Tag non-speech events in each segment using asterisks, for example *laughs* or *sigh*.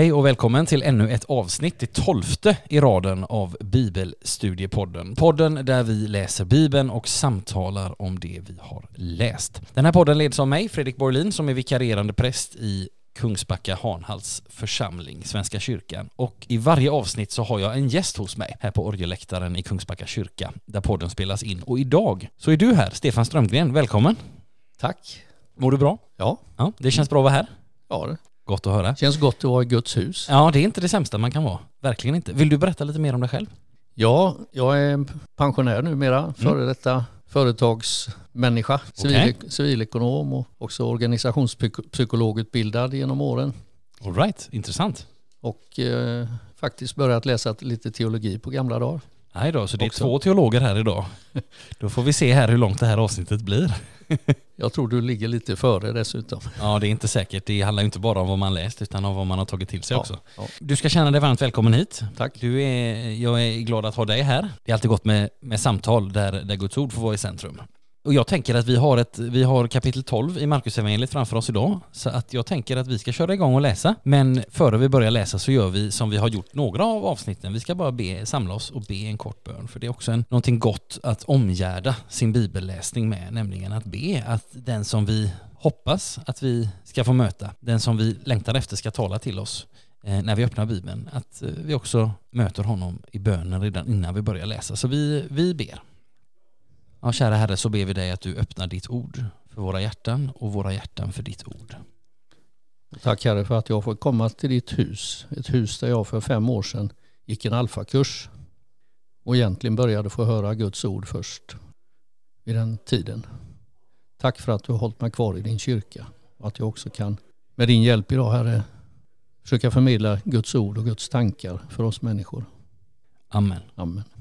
Hej och välkommen till ännu ett avsnitt, det tolfte i raden av Bibelstudiepodden. Podden där vi läser Bibeln och samtalar om det vi har läst. Den här podden leds av mig, Fredrik Borlin, som är vikarierande präst i Kungsbacka Hanhals församling, Svenska kyrkan. Och i varje avsnitt så har jag en gäst hos mig här på orgelläktaren i Kungsbacka kyrka, där podden spelas in. Och idag så är du här, Stefan Strömgren. Välkommen! Tack. Mår du bra? Ja. Ja, det känns bra att vara här. Ja, det Gott att höra. känns gott att vara i Guds hus. Ja, det är inte det sämsta man kan vara. Verkligen inte. Vill du berätta lite mer om dig själv? Ja, jag är pensionär numera, före detta företagsmänniska, civil, civilekonom och också organisationspsykologutbildad genom åren. All right, intressant. Och eh, faktiskt börjat läsa lite teologi på gamla dagar. Nej då, så det är Också. två teologer här idag. *laughs* Då får vi se här hur långt det här avsnittet blir. Jag tror du ligger lite före dessutom. Ja, det är inte säkert. Det handlar inte bara om vad man läst utan om vad man har tagit till sig Ja, också. ja. Du ska känna dig varmt välkommen hit. Tack. Du är, jag är glad att ha dig här. Det är alltid gott med, med samtal där, där Guds ord får vara i centrum. Och jag tänker att vi har, ett, vi har kapitel 12 i Markusevangeliet framför oss idag. Så att jag tänker att vi ska köra igång och läsa. Men före vi börjar läsa så gör vi som vi har gjort några av avsnitten. Vi ska bara be, samla oss och be en kort bön. För det är också en, någonting gott att omgärda sin bibelläsning med. Nämligen att be att den som vi hoppas att vi ska få möta, den som vi längtar efter ska tala till oss eh, när vi öppnar Bibeln, att eh, vi också möter honom i bönen redan innan vi börjar läsa. Så vi, vi ber. Ja, kära Herre, så ber vi dig att du öppnar ditt ord för våra hjärtan och våra hjärtan för ditt ord. Tack Herre för att jag får komma till ditt hus. Ett hus där jag för fem år sedan gick en alfakurs och egentligen började få höra Guds ord först vid den tiden. Tack för att du har hållit mig kvar i din kyrka och att jag också kan med din hjälp idag Herre försöka förmedla Guds ord och Guds tankar för oss människor. Amen. Amen.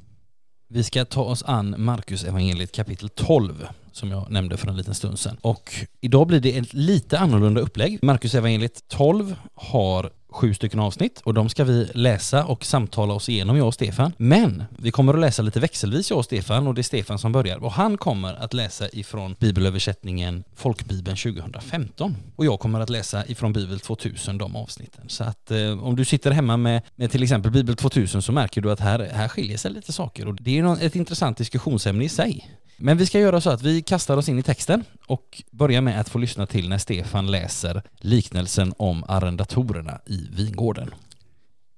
Vi ska ta oss an Markus evangeliet kapitel 12 som jag nämnde för en liten stund sedan. Och idag blir det ett lite annorlunda upplägg. Markus evangeliet 12 har sju stycken avsnitt och de ska vi läsa och samtala oss igenom, jag och Stefan. Men vi kommer att läsa lite växelvis, jag och Stefan, och det är Stefan som börjar. Och han kommer att läsa ifrån bibelöversättningen Folkbibeln 2015. Och jag kommer att läsa ifrån Bibel 2000, de avsnitten. Så att eh, om du sitter hemma med, med till exempel Bibel 2000 så märker du att här, här skiljer sig lite saker. Och det är ju ett intressant diskussionsämne i sig. Men vi ska göra så att vi kastar oss in i texten och börjar med att få lyssna till när Stefan läser liknelsen om arrendatorerna i vingården.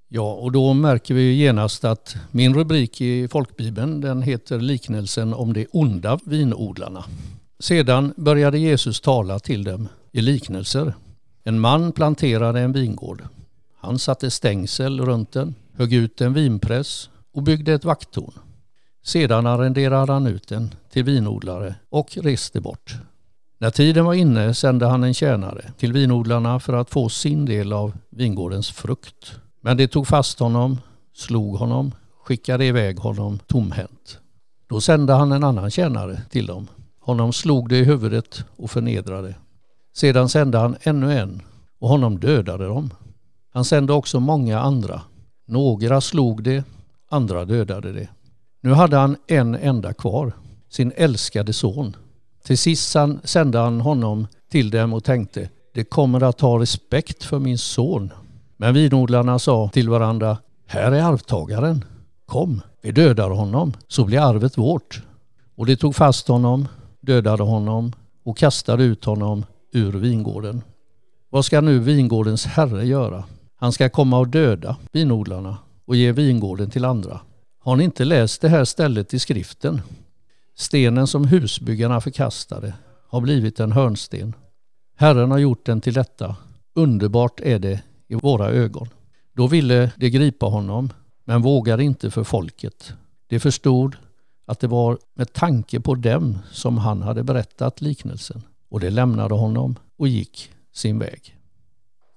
Ja, och då märker vi genast att min rubrik i folkbibeln den heter liknelsen om de onda vinodlarna. Sedan började Jesus tala till dem i liknelser. En man planterade en vingård. Han satte stängsel runt den, högg ut en vinpress och byggde ett vakttorn. Sedan arrenderade han ut den till vinodlare och reste bort. När tiden var inne sände han en tjänare till vinodlarna för att få sin del av vingårdens frukt. Men de tog fast honom, slog honom, skickade iväg honom tomhänt. Då sände han en annan tjänare till dem. Honom slog de i huvudet och förnedrade. Sedan sände han ännu en och honom dödade de. Han sände också många andra. Några slog de, andra dödade de. Nu hade han en enda kvar, sin älskade son. Till sist sände han honom till dem och tänkte, det kommer att ha respekt för min son. Men vinodlarna sa till varandra, här är arvtagaren. Kom, vi dödar honom, så blir arvet vårt. Och de tog fast honom, dödade honom och kastade ut honom ur vingården. Vad ska nu vingårdens herre göra? Han ska komma och döda vinodlarna och ge vingården till andra. Har ni inte läst det här stället i skriften? Stenen som husbyggarna förkastade har blivit en hörnsten. Herren har gjort den till detta. Underbart är det i våra ögon. Då ville de gripa honom, men vågade inte för folket. De förstod att det var med tanke på dem som han hade berättat liknelsen. Och de lämnade honom och gick sin väg.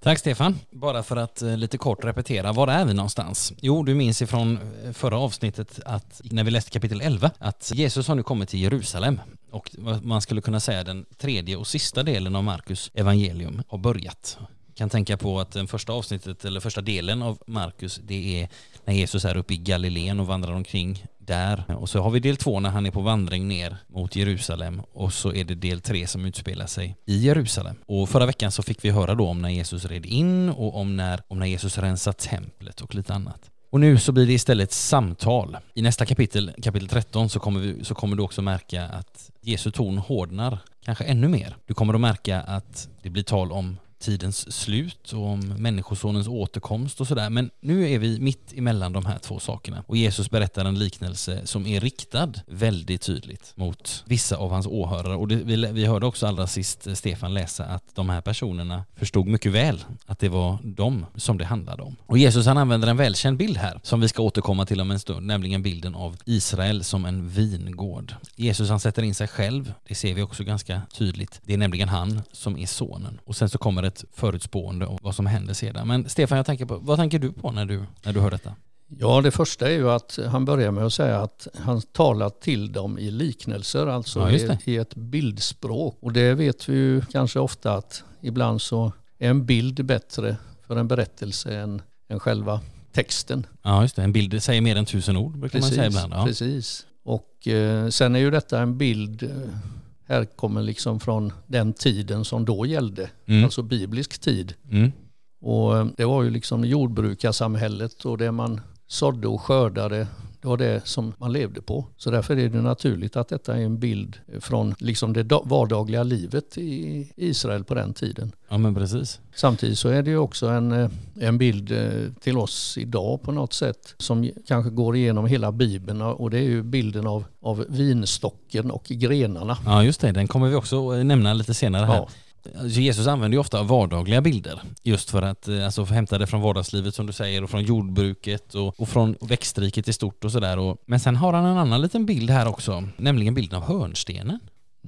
Tack Stefan. Bara för att eh, lite kort repetera, var är vi någonstans? Jo, du minns ifrån eh, förra avsnittet att när vi läste kapitel 11 att Jesus har nu kommit till Jerusalem och man skulle kunna säga den tredje och sista delen av Markus evangelium har börjat. kan tänka på att den första avsnittet, eller första delen av Markus, det är när Jesus är uppe i Galileen och vandrar omkring där. Och så har vi del två när han är på vandring ner mot Jerusalem och så är det del tre som utspelar sig i Jerusalem. Och förra veckan så fick vi höra då om när Jesus red in och om när, om när Jesus rensar templet och lite annat. Och nu så blir det istället samtal. I nästa kapitel, kapitel 13, så kommer, vi, så kommer du också märka att Jesu ton hårdnar, kanske ännu mer. Du kommer att märka att det blir tal om tidens slut och om människosonens återkomst och sådär. Men nu är vi mitt emellan de här två sakerna. Och Jesus berättar en liknelse som är riktad väldigt tydligt mot vissa av hans åhörare. Och det, vi, vi hörde också allra sist Stefan läsa att de här personerna förstod mycket väl att det var dem som det handlade om. Och Jesus han använder en välkänd bild här som vi ska återkomma till om en stund, nämligen bilden av Israel som en vingård. Jesus han sätter in sig själv, det ser vi också ganska tydligt. Det är nämligen han som är sonen. Och sen så kommer det ett förutspående om vad som händer sedan. Men Stefan, jag tänker på, vad tänker du på när du, när du hör detta? Ja, det första är ju att han börjar med att säga att han talar till dem i liknelser, alltså ja, i, i, ett bildspråk. Och det vet vi ju kanske ofta att ibland så är en bild bättre för en berättelse än, än själva texten. Ja, just det. En bild säger mer än tusen ord, brukar precis, man säga ibland. Ja. Precis. Och eh, sen är ju detta en bild eh, här kommer liksom från den tiden som då gällde, mm. alltså biblisk tid. Mm. Och eh, det var ju liksom jordbrukarsamhället och det man sådde och skördade det var det som man levde på. Så därför är det naturligt att detta är en bild från liksom det vardagliga livet i Israel på den tiden. Ja men precis. Samtidigt så är det ju också en, eh, en bild eh, till oss idag på något sätt som kanske går igenom hela Bibeln och det är ju bilden av, av vinstocken och grenarna. Ja just det, den kommer vi också nämna lite senare här. Ja. Alltså, Jesus använder ju ofta vardagliga bilder just för att eh, alltså, hämta det från vardagslivet som du säger och från jordbruket och, och från växtriket i stort och sådär. Men sen har han en annan liten bild här också, nämligen bilden av hörnstenen.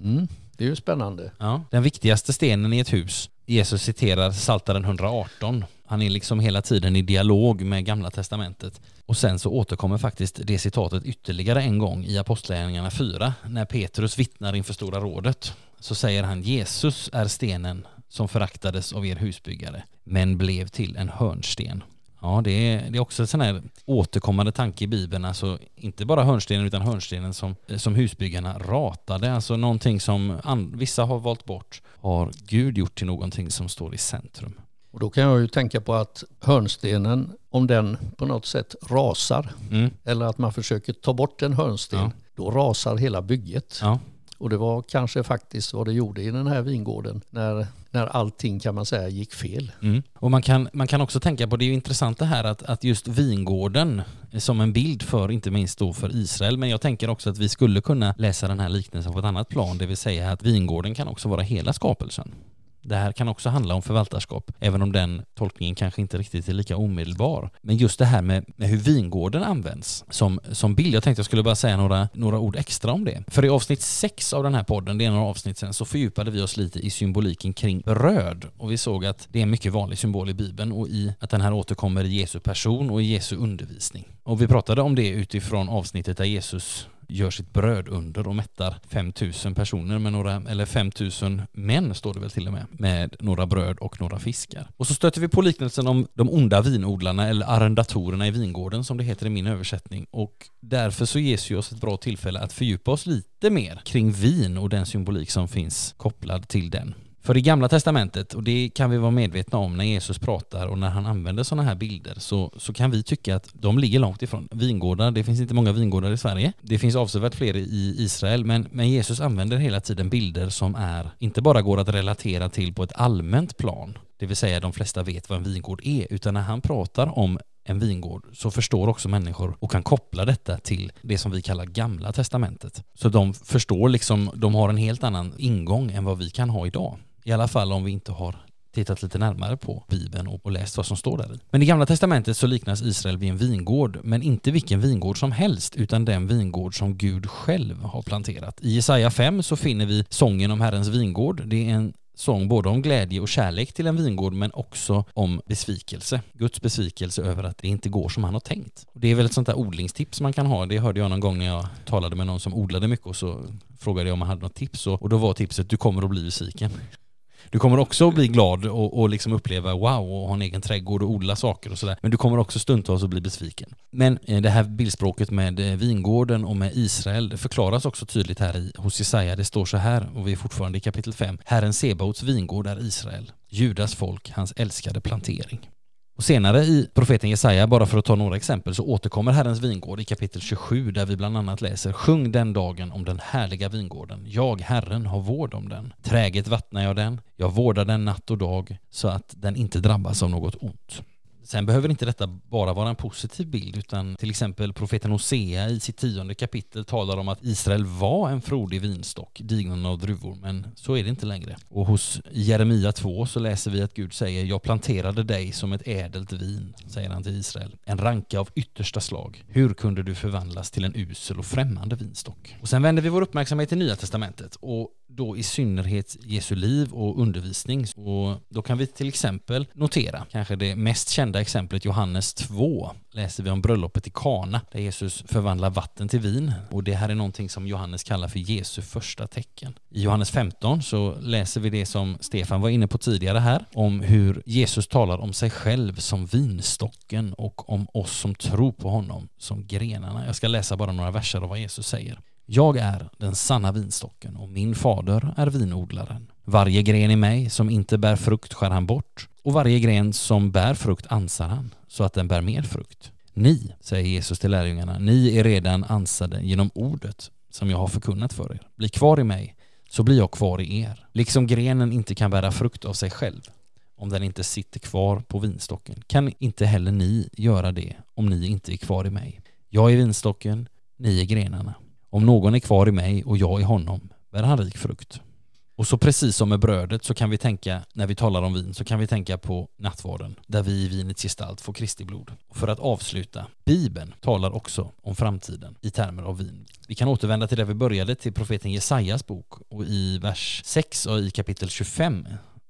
Mm, det är ju spännande. Ja, den viktigaste stenen i ett hus. Jesus citerar Saltaren 118. Han är liksom hela tiden i dialog med Gamla Testamentet. Och sen så återkommer faktiskt det citatet ytterligare en gång i Apostlagärningarna 4 när Petrus vittnar inför Stora rådet så säger han Jesus är stenen som föraktades av er husbyggare men blev till en hörnsten. Ja, det är, det är också en sån här återkommande tanke i Bibeln, alltså inte bara hörnstenen utan hörnstenen som, som husbyggarna ratade, alltså någonting som an, vissa har valt bort har Gud gjort till någonting som står i centrum. Och då kan jag ju tänka på att hörnstenen, om den på något sätt rasar, mm. eller att man försöker ta bort en hörnsten, ja. då rasar hela bygget. Ja. Och det var kanske faktiskt vad det gjorde i den här vingården när, när allting kan man säga gick fel. Mm. Och man kan, man kan också tänka på, det är ju intressant det här att, att just vingården som en bild för, inte minst då för Israel, men jag tänker också att vi skulle kunna läsa den här liknelsen på ett annat plan, det vill säga att vingården kan också vara hela skapelsen. Det här kan också handla om förvaltarskap, även om den tolkningen kanske inte riktigt är lika omedelbar. Men just det här med, med hur vingården används som, som bild. Jag tänkte jag skulle bara säga några, några ord extra om det. För i avsnitt 6 av den här podden, det är några avsnitt sen, så fördjupade vi oss lite i symboliken kring bröd. Och vi såg att det är en mycket vanlig symbol i Bibeln och i att den här återkommer i Jesu person och i Jesu undervisning. Och vi pratade om det utifrån avsnittet där Jesus gör sitt bröd under och mättar 5000 personer med några, eller 5000 män står det väl till och med, med några bröd och några fiskar. Och så stöter vi på liknelsen om de onda vinodlarna eller arrendatorerna i vingården som det heter i min översättning och därför så ges ju oss ett bra tillfälle att fördjupa oss lite mer kring vin och den symbolik som finns kopplad till den. För i Gamla Testamentet, och det kan vi vara medvetna om när Jesus pratar och när han använder sådana här bilder, så, så kan vi tycka att de ligger långt ifrån vingårdar. Det finns inte många vingårdar i Sverige. Det finns avsevärt fler i Israel, men, men Jesus använder hela tiden bilder som är, inte bara går att relatera till på ett allmänt plan, det vill säga de flesta vet vad en vingård är, utan när han pratar om en vingård så förstår också människor och kan koppla detta till det som vi kallar gamla testamentet. Så de förstår liksom, de har en helt annan ingång än vad vi kan ha idag. I alla fall om vi inte har tittat lite närmare på Bibeln och läst vad som står där. Men i Gamla Testamentet så liknas Israel vid en vingård, men inte vilken vingård som helst, utan den vingård som Gud själv har planterat. I Jesaja 5 så finner vi sången om Herrens vingård. Det är en sång både om glädje och kärlek till en vingård men också om besvikelse. Guds besvikelse över att det inte går som han har tänkt. Det är väl ett sånt där odlingstips man kan ha. Det hörde jag någon gång när jag talade med någon som odlade mycket och så frågade jag om han hade något tips och då var tipset du kommer att bli besviken. Du kommer också bli glad och, och liksom uppleva wow och ha en egen trädgård och odla saker och sådär. Men du kommer också stundtals att bli besviken. Men eh, det här bildspråket med eh, vingården och med Israel det förklaras också tydligt här i, hos Jesaja. Det står så här, och vi är fortfarande i kapitel 5. Herren Sebaots vingård är Israel, Judas folk, hans älskade plantering. Och senare i profeten Jesaja, bara för att ta några exempel, så återkommer Herrens vingård i kapitel 27 där vi bland annat läser Sjung den dagen om den härliga vingården. Jag, Herren, har vård om den. Träget vattnar jag den. Jag vårdar den natt och dag så att den inte drabbas av något ont. Sen behöver inte detta bara vara en positiv bild utan till exempel profeten Hosea i sitt tionde kapitel talar om att Israel var en frodig vinstock, dignen av druvor, men så är det inte längre. Och hos Jeremia 2 så läser vi att Gud säger Jag planterade dig som ett ädelt vin, säger han till Israel, en ranka av yttersta slag. Hur kunde du förvandlas till en usel och främmande vinstock? Och sen vänder vi vår uppmärksamhet till Nya Testamentet och då i synnerhet Jesu liv och undervisning. Och då kan vi till exempel notera, kanske det mest kända exemplet Johannes 2, läser vi om bröllopet i Kana där Jesus förvandlar vatten till vin. Och det här är någonting som Johannes kallar för Jesu första tecken. I Johannes 15 så läser vi det som Stefan var inne på tidigare här, om hur Jesus talar om sig själv som vinstocken och om oss som tror på honom som grenarna. Jag ska läsa bara några verser av vad Jesus säger. Jag är den sanna vinstocken och min fader är vinodlaren. Varje gren i mig som inte bär frukt skär han bort och varje gren som bär frukt ansar han så att den bär mer frukt. Ni, säger Jesus till lärjungarna, ni är redan ansade genom ordet som jag har förkunnat för er. Bli kvar i mig, så blir jag kvar i er. Liksom grenen inte kan bära frukt av sig själv om den inte sitter kvar på vinstocken kan inte heller ni göra det om ni inte är kvar i mig. Jag är vinstocken, ni är grenarna. Om någon är kvar i mig och jag i honom bär han rik frukt. Och så precis som med brödet så kan vi tänka, när vi talar om vin, så kan vi tänka på nattvarden, där vi i vinets gestalt får Kristi blod. Och för att avsluta, Bibeln talar också om framtiden i termer av vin. Vi kan återvända till där vi började, till profeten Jesajas bok och i vers 6 och i kapitel 25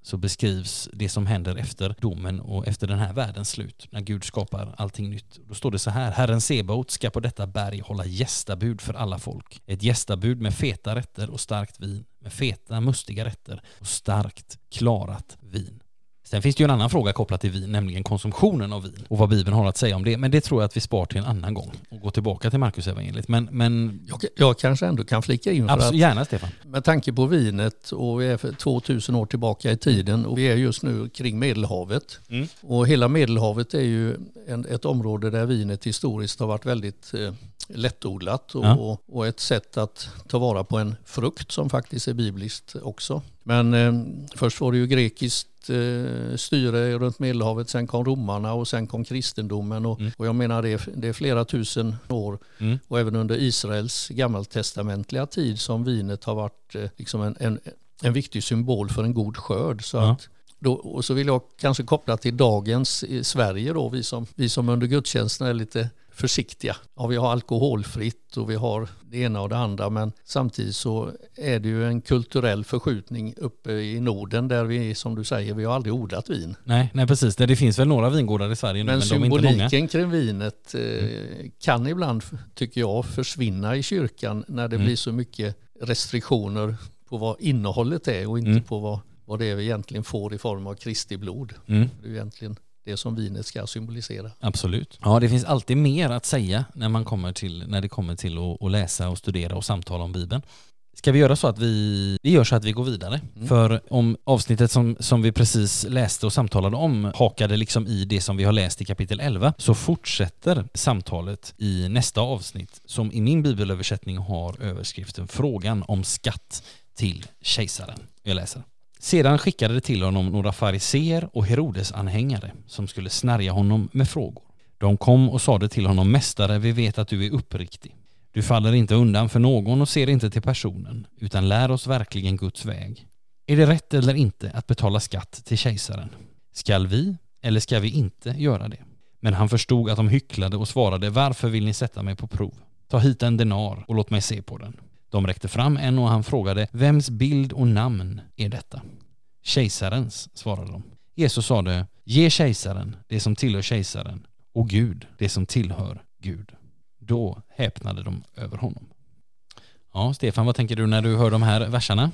så beskrivs det som händer efter domen och efter den här världens slut, när Gud skapar allting nytt. Då står det så här, Herren Sebaot ska på detta berg hålla gästabud för alla folk. Ett gästabud med feta rätter och starkt vin, med feta mustiga rätter och starkt klarat vin. Sen finns det ju en annan fråga kopplat till vin, nämligen konsumtionen av vin och vad Bibeln har att säga om det. Men det tror jag att vi spar till en annan gång och går tillbaka till Markus evangeliet. Men, men... Jag, jag kanske ändå kan flika in för Absolut, att, gärna Stefan. Med tanke på vinet och vi är för 2000 år tillbaka i tiden och vi är just nu kring Medelhavet. Mm. Och hela Medelhavet är ju en, ett område där vinet historiskt har varit väldigt eh, lättodlat och, ja. och, ett sätt att ta vara på en frukt som faktiskt är bibliskt också. Men eh, först var det ju grekiskt eh, styre runt Medelhavet, sen kom romarna och sen kom kristendomen. Och, mm. och jag menar det, det är flera tusen år mm. och även under Israels gammaltestamentliga tid som vinet har varit eh, liksom en, en, en viktig symbol för en god skörd. Så ja. att då, och så vill jag kanske koppla till dagens Sverige då, vi som, vi som under gudstjänsten är lite försiktiga. Ja, vi har alkoholfritt och vi har det ena och det andra men samtidigt så är det ju en kulturell förskjutning uppe i Norden där vi, som du säger, vi har aldrig odlat vin. Nej, nej precis. Det finns väl några vingårdar i Sverige nu men, men symboliken kring vinet eh, mm. kan ibland, tycker jag, försvinna i kyrkan när det mm. blir så mycket restriktioner på vad innehållet är och inte mm. på vad, vad det är vi egentligen får i form av Kristi blod. Mm. Det är egentligen det som vinet ska symbolisera. Absolut. Ja, det finns alltid mer att säga när, man kommer till, när det kommer till att, att läsa och studera och samtala om Bibeln. Ska vi göra så att vi, vi gör så att vi går vidare? Mm. För om avsnittet som, som vi precis läste och samtalade om hakade liksom i det som vi har läst i kapitel 11 så fortsätter samtalet i nästa avsnitt som i min bibelöversättning har överskriften Frågan om skatt till kejsaren. Jag läser. Sedan skickade de till honom några fariseer och Herodes anhängare som skulle snärja honom med frågor. De kom och sade till honom, Mästare, vi vet att du är uppriktig. Du faller inte undan för någon och ser inte till personen, utan lär oss verkligen Guds väg. Är det rätt eller inte att betala skatt till kejsaren? Skall vi eller ska vi inte göra det? Men han förstod att de hycklade och svarade, varför vill ni sätta mig på prov? Ta hit en denar och låt mig se på den. De räckte fram en och han frågade Vems bild och namn är detta? Kejsarens, svarade de. Jesus sade Ge kejsaren det som tillhör kejsaren och Gud det som tillhör Gud. Då häpnade de över honom. Ja, Stefan, vad tänker du när du hör de här verserna?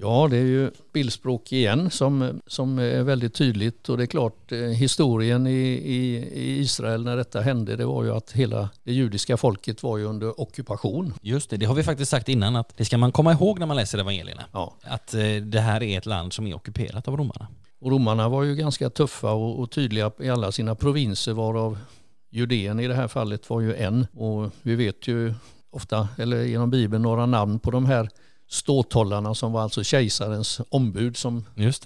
Ja, det är ju bildspråk igen som, som är väldigt tydligt och det är klart eh, historien i, i, i, Israel när detta hände det var ju att hela det judiska folket var ju under ockupation. Just det, det har vi faktiskt sagt innan att det ska man komma ihåg när man läser evangelierna. Ja. Att eh, det här är ett land som är ockuperat av romarna. Och romarna var ju ganska tuffa och, och tydliga i alla sina provinser varav Judeen i det här fallet var ju en och vi vet ju ofta, eller genom Bibeln, några namn på de här ståthållarna som var alltså kejsarens ombud som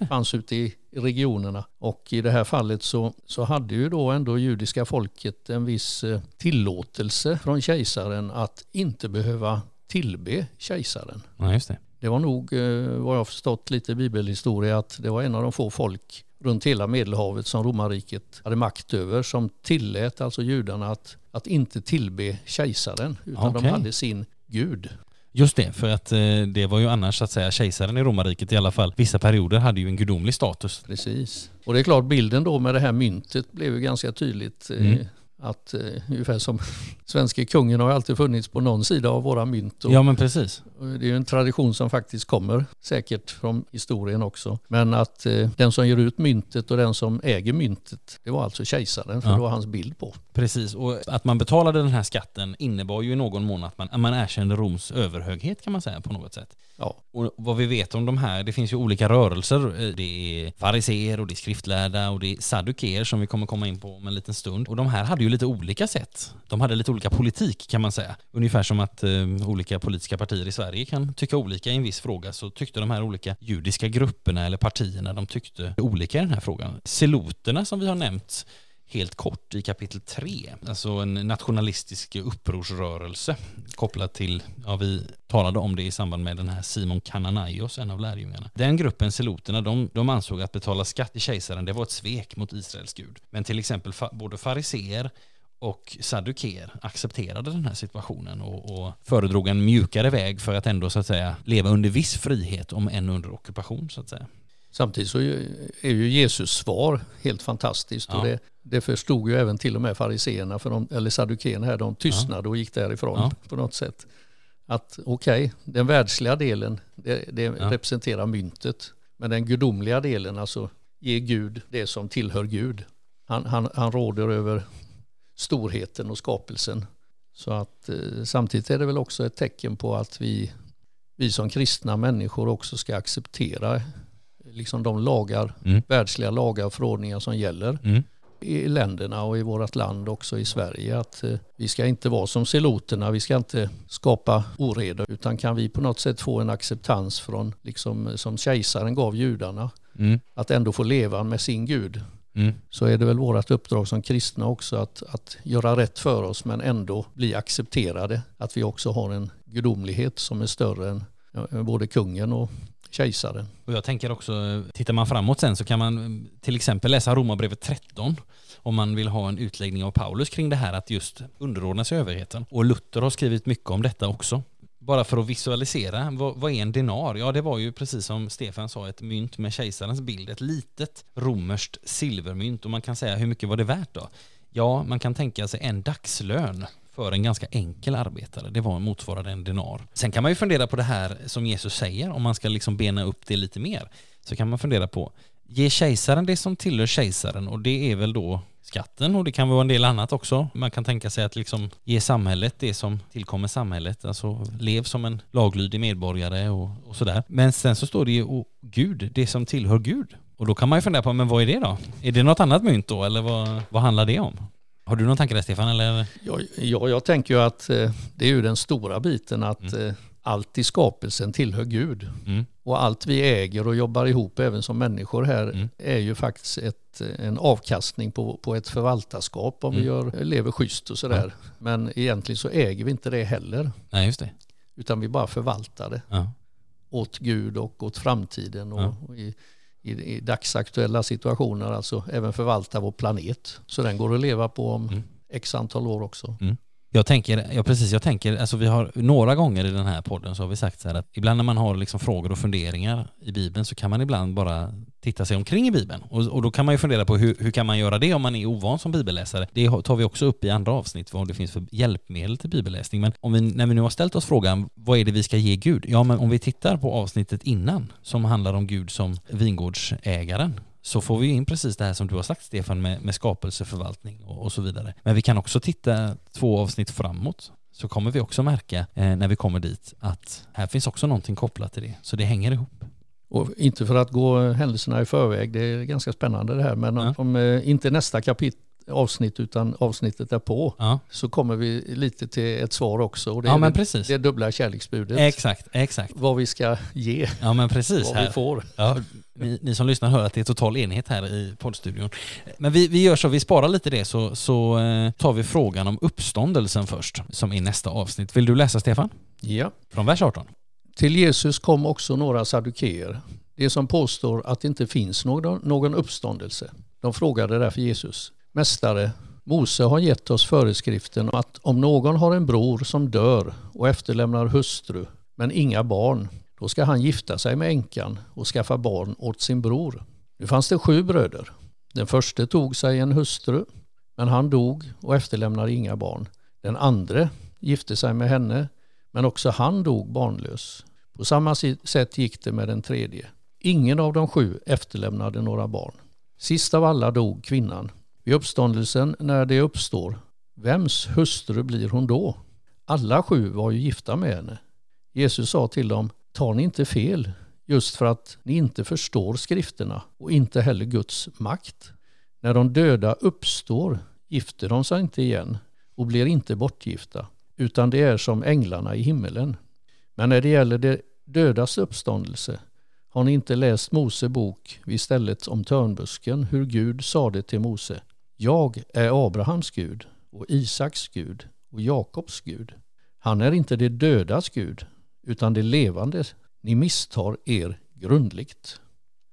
fanns ute i regionerna. Och i det här fallet så, så hade ju då ändå judiska folket en viss eh, tillåtelse från kejsaren att inte behöva tillbe kejsaren. Ja, just det. det var nog, eh, vad jag förstått lite bibelhistoria, att det var en av de få folk runt hela Medelhavet som romarriket hade makt över som tillät alltså judarna att, att inte tillbe kejsaren utan okay. de hade sin gud. Just det, för att eh, det var ju annars så att säga kejsaren i romarriket i alla fall. Vissa perioder hade ju en gudomlig status. Precis. Och det är klart bilden då med det här myntet blev ju ganska tydligt. Eh, mm att eh, ungefär som *laughs* svenska kungen har alltid funnits på någon sida av våra mynt. ja men precis. Det är en tradition som faktiskt kommer säkert från historien också. Men att eh, den som ger ut myntet och den som äger myntet, det var alltså kejsaren för ja. det var hans bild på. Precis, och att man betalade den här skatten innebar ju i någon mån att man, att man erkände Roms överhöghet kan man säga på något sätt. Ja. Och vad vi vet om de här, det finns ju olika rörelser. Det är fariseer och det är skriftlärda och det är saddukeer som vi kommer komma in på om en liten stund. Och de här hade ju lite olika sätt. De hade lite olika politik kan man säga. Ungefär som att eh, olika politiska partier i Sverige kan tycka olika i en viss fråga så tyckte de här olika judiska grupperna eller partierna de tyckte olika i den här frågan. Seloterna som vi har nämnt helt kort i kapitel 3, alltså en nationalistisk upprorsrörelse kopplat till, ja vi talade om det i samband med den här Simon Kananaios, en av lärjungarna. Den gruppen, seloterna, de, de ansåg att betala skatt till kejsaren, det var ett svek mot Israels gud. Men till exempel fa, både fariseer och Sadduker accepterade den här situationen och, och föredrog en mjukare väg för att ändå så att säga leva under viss frihet om än under ockupation så att säga. Samtidigt så är ju Jesus svar helt fantastiskt ja. och det, det förstod ju även till och med fariseerna, eller saddukeerna här, de tystnade ja. och gick därifrån ja. på något sätt. Att okej, okay, den världsliga delen, det, det representerar myntet, men den gudomliga delen, alltså ge Gud det som tillhör Gud. Han, han, han råder över storheten och skapelsen. Så att eh, samtidigt är det väl också ett tecken på att vi, vi som kristna människor också ska acceptera liksom de lagar, mm. världsliga lagar och förordningar som gäller mm. i länderna och i vårt land också i Sverige. Att eh, vi ska inte vara som seloterna, vi ska inte skapa oreda utan kan vi på något sätt få en acceptans från, liksom, som kejsaren gav judarna, mm. att ändå få leva med sin Gud. Mm. så är det väl vårt uppdrag som kristna också att, att göra rätt för oss men ändå bli accepterade. Att vi också har en gudomlighet som är större än både kungen och kejsaren. Och jag tänker också, tittar man framåt sen så kan man till exempel läsa Romarbrevet 13 om man vill ha en utläggning av Paulus kring det här att just underordna sig överheten. Och Luther har skrivit mycket om detta också. Bara för att visualisera, vad, vad, är en denar? Ja, det var ju precis som Stefan sa, ett mynt med kejsarens bild, ett litet romerskt silvermynt och man kan säga hur mycket var det värt då? Ja, man kan tänka sig en dagslön för en ganska enkel arbetare. Det var motsvarande en denar. Sen kan man ju fundera på det här som Jesus säger, om man ska liksom bena upp det lite mer. Så kan man fundera på, ge kejsaren det som tillhör kejsaren och det är väl då skatten och det kan vara en del annat också. Man kan tänka sig att liksom ge samhället det som tillkommer samhället, alltså lev som en laglydig medborgare och, och sådär. Men sen så står det ju, oh, Gud, det som tillhör Gud. Och då kan man ju fundera på, men vad är det då? Är det något annat mynt då, eller vad, vad handlar det om? Har du någon tanke där Stefan? Eller? Ja, ja, jag tänker ju att eh, det är ju den stora biten att mm. eh, allt i skapelsen tillhör Gud. Mm. Och allt vi äger och jobbar ihop även som människor här mm. är ju faktiskt ett, en avkastning på, på ett förvaltarskap om vi mm. gör, lever schysst och sådär. Ja. Men egentligen så äger vi inte det heller. Nej, just det. Utan vi bara förvaltar det. Ja. Åt Gud och åt framtiden. Och, ja. och i, i, i dagsaktuella situationer, alltså även förvalta vår planet. Så den går att leva på om mm. x antal år också. Mm. Jag tänker, ja precis, jag tänker, alltså vi har några gånger i den här podden så har vi sagt så här att ibland när man har liksom frågor och funderingar i Bibeln så kan man ibland bara titta sig omkring i Bibeln. Och, och då kan man ju fundera på hur, hur kan man göra det om man är ovan som bibelläsare? Det tar vi också upp i andra avsnitt, vad det finns för hjälpmedel till bibelläsning. Men om vi, när vi nu har ställt oss frågan, vad är det vi ska ge Gud? Ja, men om vi tittar på avsnittet innan, som handlar om Gud som vingårdsägaren, så får vi in precis det här som du har sagt Stefan med, med skapelseförvaltning och, och så vidare. Men vi kan också titta två avsnitt framåt så kommer vi också märka eh, när vi kommer dit att här finns också någonting kopplat till det. Så det hänger ihop. Och inte för att gå händelserna i förväg, det är ganska spännande det här, men ja. om eh, inte nästa kapitel avsnitt utan avsnittet därpå ja. så kommer vi lite till ett svar också. Och det, ja, men det, precis. det dubbla kärleksbudet. Exakt, exakt. Vad vi ska ge. Ja men precis. vad här. vi får. Ja, ni, ni, som lyssnar hör att det är total enhet här i poddstudion. Men vi, vi gör så, vi sparar lite det så, så eh, tar vi frågan om uppståndelsen först som är nästa avsnitt. Vill du läsa Stefan? Ja. Från vers 18. Till Jesus kom också några sadukeer, de som påstår att det inte finns någon, någon uppståndelse. De frågade därför Jesus, Mästare, Mose har gett oss föreskriften att om någon har en bror som dör och efterlämnar hustru men inga barn, då ska han gifta sig med änkan och skaffa barn åt sin bror. Nu fanns det sju bröder. Den första tog sig en hustru, men han dog och efterlämnade inga barn. Den andra gifte sig med henne, men också han dog barnlös. På samma sätt gick det med den tredje. Ingen av de sju efterlämnade några barn. Sist av alla dog kvinnan. Vid uppståndelsen, när det uppstår, vems hustru blir hon då? Alla sju var ju gifta med henne. Jesus sa till dem, tar ni inte fel just för att ni inte förstår skrifterna och inte heller Guds makt. När de döda uppstår gifter de sig inte igen och blir inte bortgifta, utan det är som änglarna i himmelen. Men när det gäller det dödas uppståndelse har ni inte läst Mose bok vid stället om törnbusken, hur Gud sade till Mose. Jag är Abrahams Gud och Isaks Gud och Jakobs Gud. Han är inte det dödas Gud, utan det levande. Ni misstar er grundligt.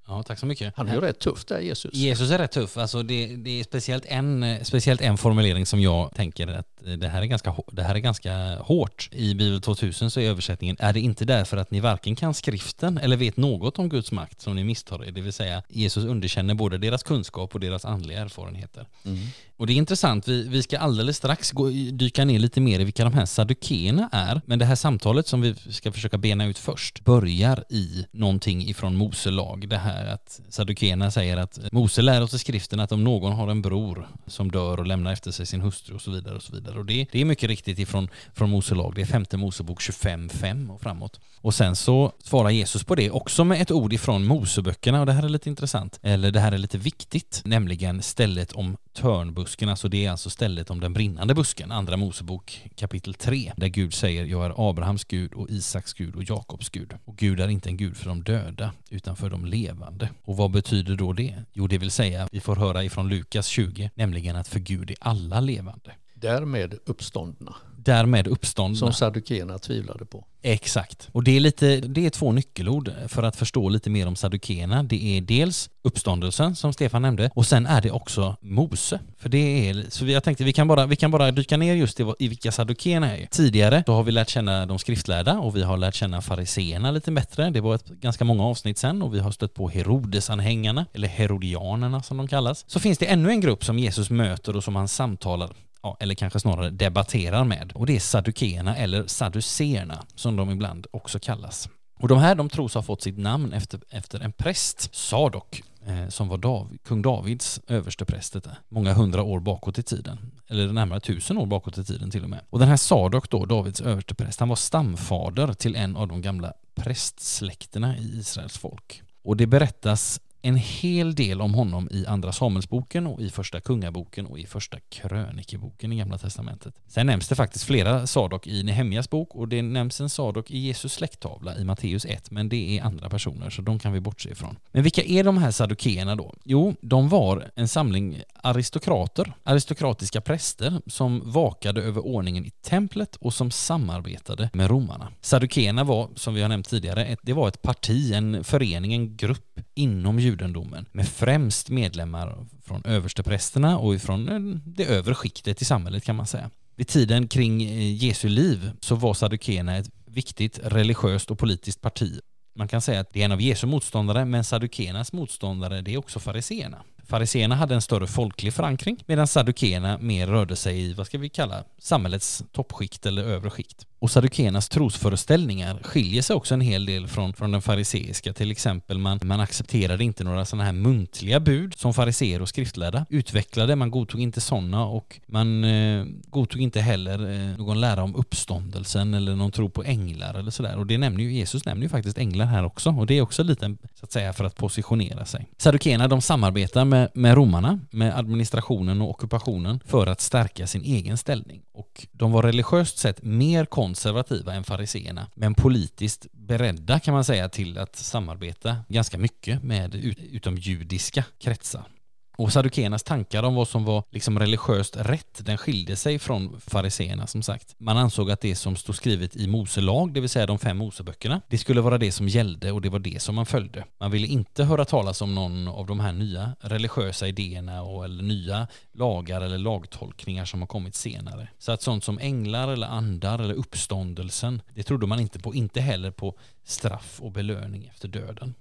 Ja, tack så mycket. Han är ju rätt tuff där, Jesus. Jesus är rätt tuff. Alltså det, det är speciellt en, speciellt en formulering som jag tänker att det här, är ganska, det här är ganska hårt. I Bibel 2000 så är översättningen, är det inte därför att ni varken kan skriften eller vet något om Guds makt som ni misstar er? Det vill säga, Jesus underkänner både deras kunskap och deras andliga erfarenheter. Mm. Och det är intressant, vi, vi ska alldeles strax gå, dyka ner lite mer i vilka de här sadukéerna är. Men det här samtalet som vi ska försöka bena ut först börjar i någonting ifrån Mose lag. Det här att sadukéerna säger att Mose lär oss i skriften att om någon har en bror som dör och lämnar efter sig sin hustru och så vidare och så vidare. Och det, det är mycket riktigt ifrån från Mose lag. Det är femte Mosebok 25.5 och framåt. Och sen så svarar Jesus på det också med ett ord ifrån Moseböckerna och det här är lite intressant. Eller det här är lite viktigt, nämligen stället om törnbusken, alltså det är alltså stället om den brinnande busken, andra Mosebok kapitel 3, där Gud säger jag är Abrahams Gud och Isaks Gud och Jakobs Gud. Och Gud är inte en Gud för de döda, utan för de levande. Och vad betyder då det? Jo, det vill säga, vi får höra ifrån Lukas 20, nämligen att för Gud är alla levande. Därmed uppståndna. Därmed uppståndna. Som saddukeerna tvivlade på. Exakt. Och det är, lite, det är två nyckelord för att förstå lite mer om saddukeerna. Det är dels uppståndelsen som Stefan nämnde och sen är det också Mose. För det är, så jag tänkte vi kan bara, vi kan bara dyka ner just i, i vilka saddukeerna är. Tidigare så har vi lärt känna de skriftlärda och vi har lärt känna fariseerna lite bättre. Det var ett ganska många avsnitt sen och vi har stött på Herodesanhängarna, eller Herodianerna som de kallas. Så finns det ännu en grupp som Jesus möter och som han samtalar ja, eller kanske snarare debatterar med. Och det är saddukeerna eller saduceerna som de ibland också kallas. Och de här de tros ha fått sitt namn efter, efter en präst, Sadok, eh, som var Dav, kung Davids överste präst många hundra år bakåt i tiden. Eller närmare tusen år bakåt i tiden till och med. Och den här Sadok då, Davids överste präst, han var stamfader till en av de gamla prästsläkterna i Israels folk. Och det berättas en hel del om honom i Andra Samuelsboken och i Första Kungaboken och i Första Krönikeboken i Gamla Testamentet. Sen nämns det faktiskt flera Sadok i Nehemjas bok och det nämns en Sadok i Jesus släkttavla i Matteus 1, men det är andra personer så de kan vi bortse ifrån. Men vilka är de här sadukeerna då? Jo, de var en samling aristokrater, aristokratiska präster som vakade över ordningen i templet och som samarbetade med romarna. Sadukeerna var, som vi har nämnt tidigare, det var ett parti, en förening, en grupp inom judendomen med främst medlemmar från översteprästerna och ifrån eh, det övre skiktet i samhället kan man säga. Vid tiden kring eh, Jesu liv så var saddukeerna ett viktigt religiöst och politiskt parti. Man kan säga att det är en av Jesu motståndare, men saddukeernas motståndare det är också fariseerna. Fariseerna hade en större folklig förankring medan saddukeerna mer rörde sig i, vad ska vi kalla, samhällets toppskikt eller övre skikt. Och sadukenas trosföreställningar skiljer sig också en hel del från, från den fariseiska. Till exempel man, man accepterade inte några sådana här muntliga bud som fariseer och skriftlärda utvecklade. Man godtog inte sådana och man eh, godtog inte heller eh, någon lära om uppståndelsen eller någon tro på änglar eller sådär. Och det nämner ju, Jesus nämner ju faktiskt änglar här också och det är också lite så att säga för att positionera sig. Saddukeerna de samarbetar med, med romarna, med administrationen och ockupationen för att stärka sin egen ställning. Och de var religiöst sett mer konservativa än fariseerna, men politiskt beredda kan man säga till att samarbeta ganska mycket med utomjudiska kretsar. Och sadukenas tankar om vad som var liksom religiöst rätt, den skilde sig från fariseerna som sagt. Man ansåg att det som stod skrivet i Mose lag, det vill säga de fem Moseböckerna, det skulle vara det som gällde och det var det som man följde. Man ville inte höra talas om någon av de här nya religiösa idéerna och, eller nya lagar eller lagtolkningar som har kommit senare. Så att sånt som änglar eller andar eller uppståndelsen, det trodde man inte på, inte heller på straff och belöning efter döden.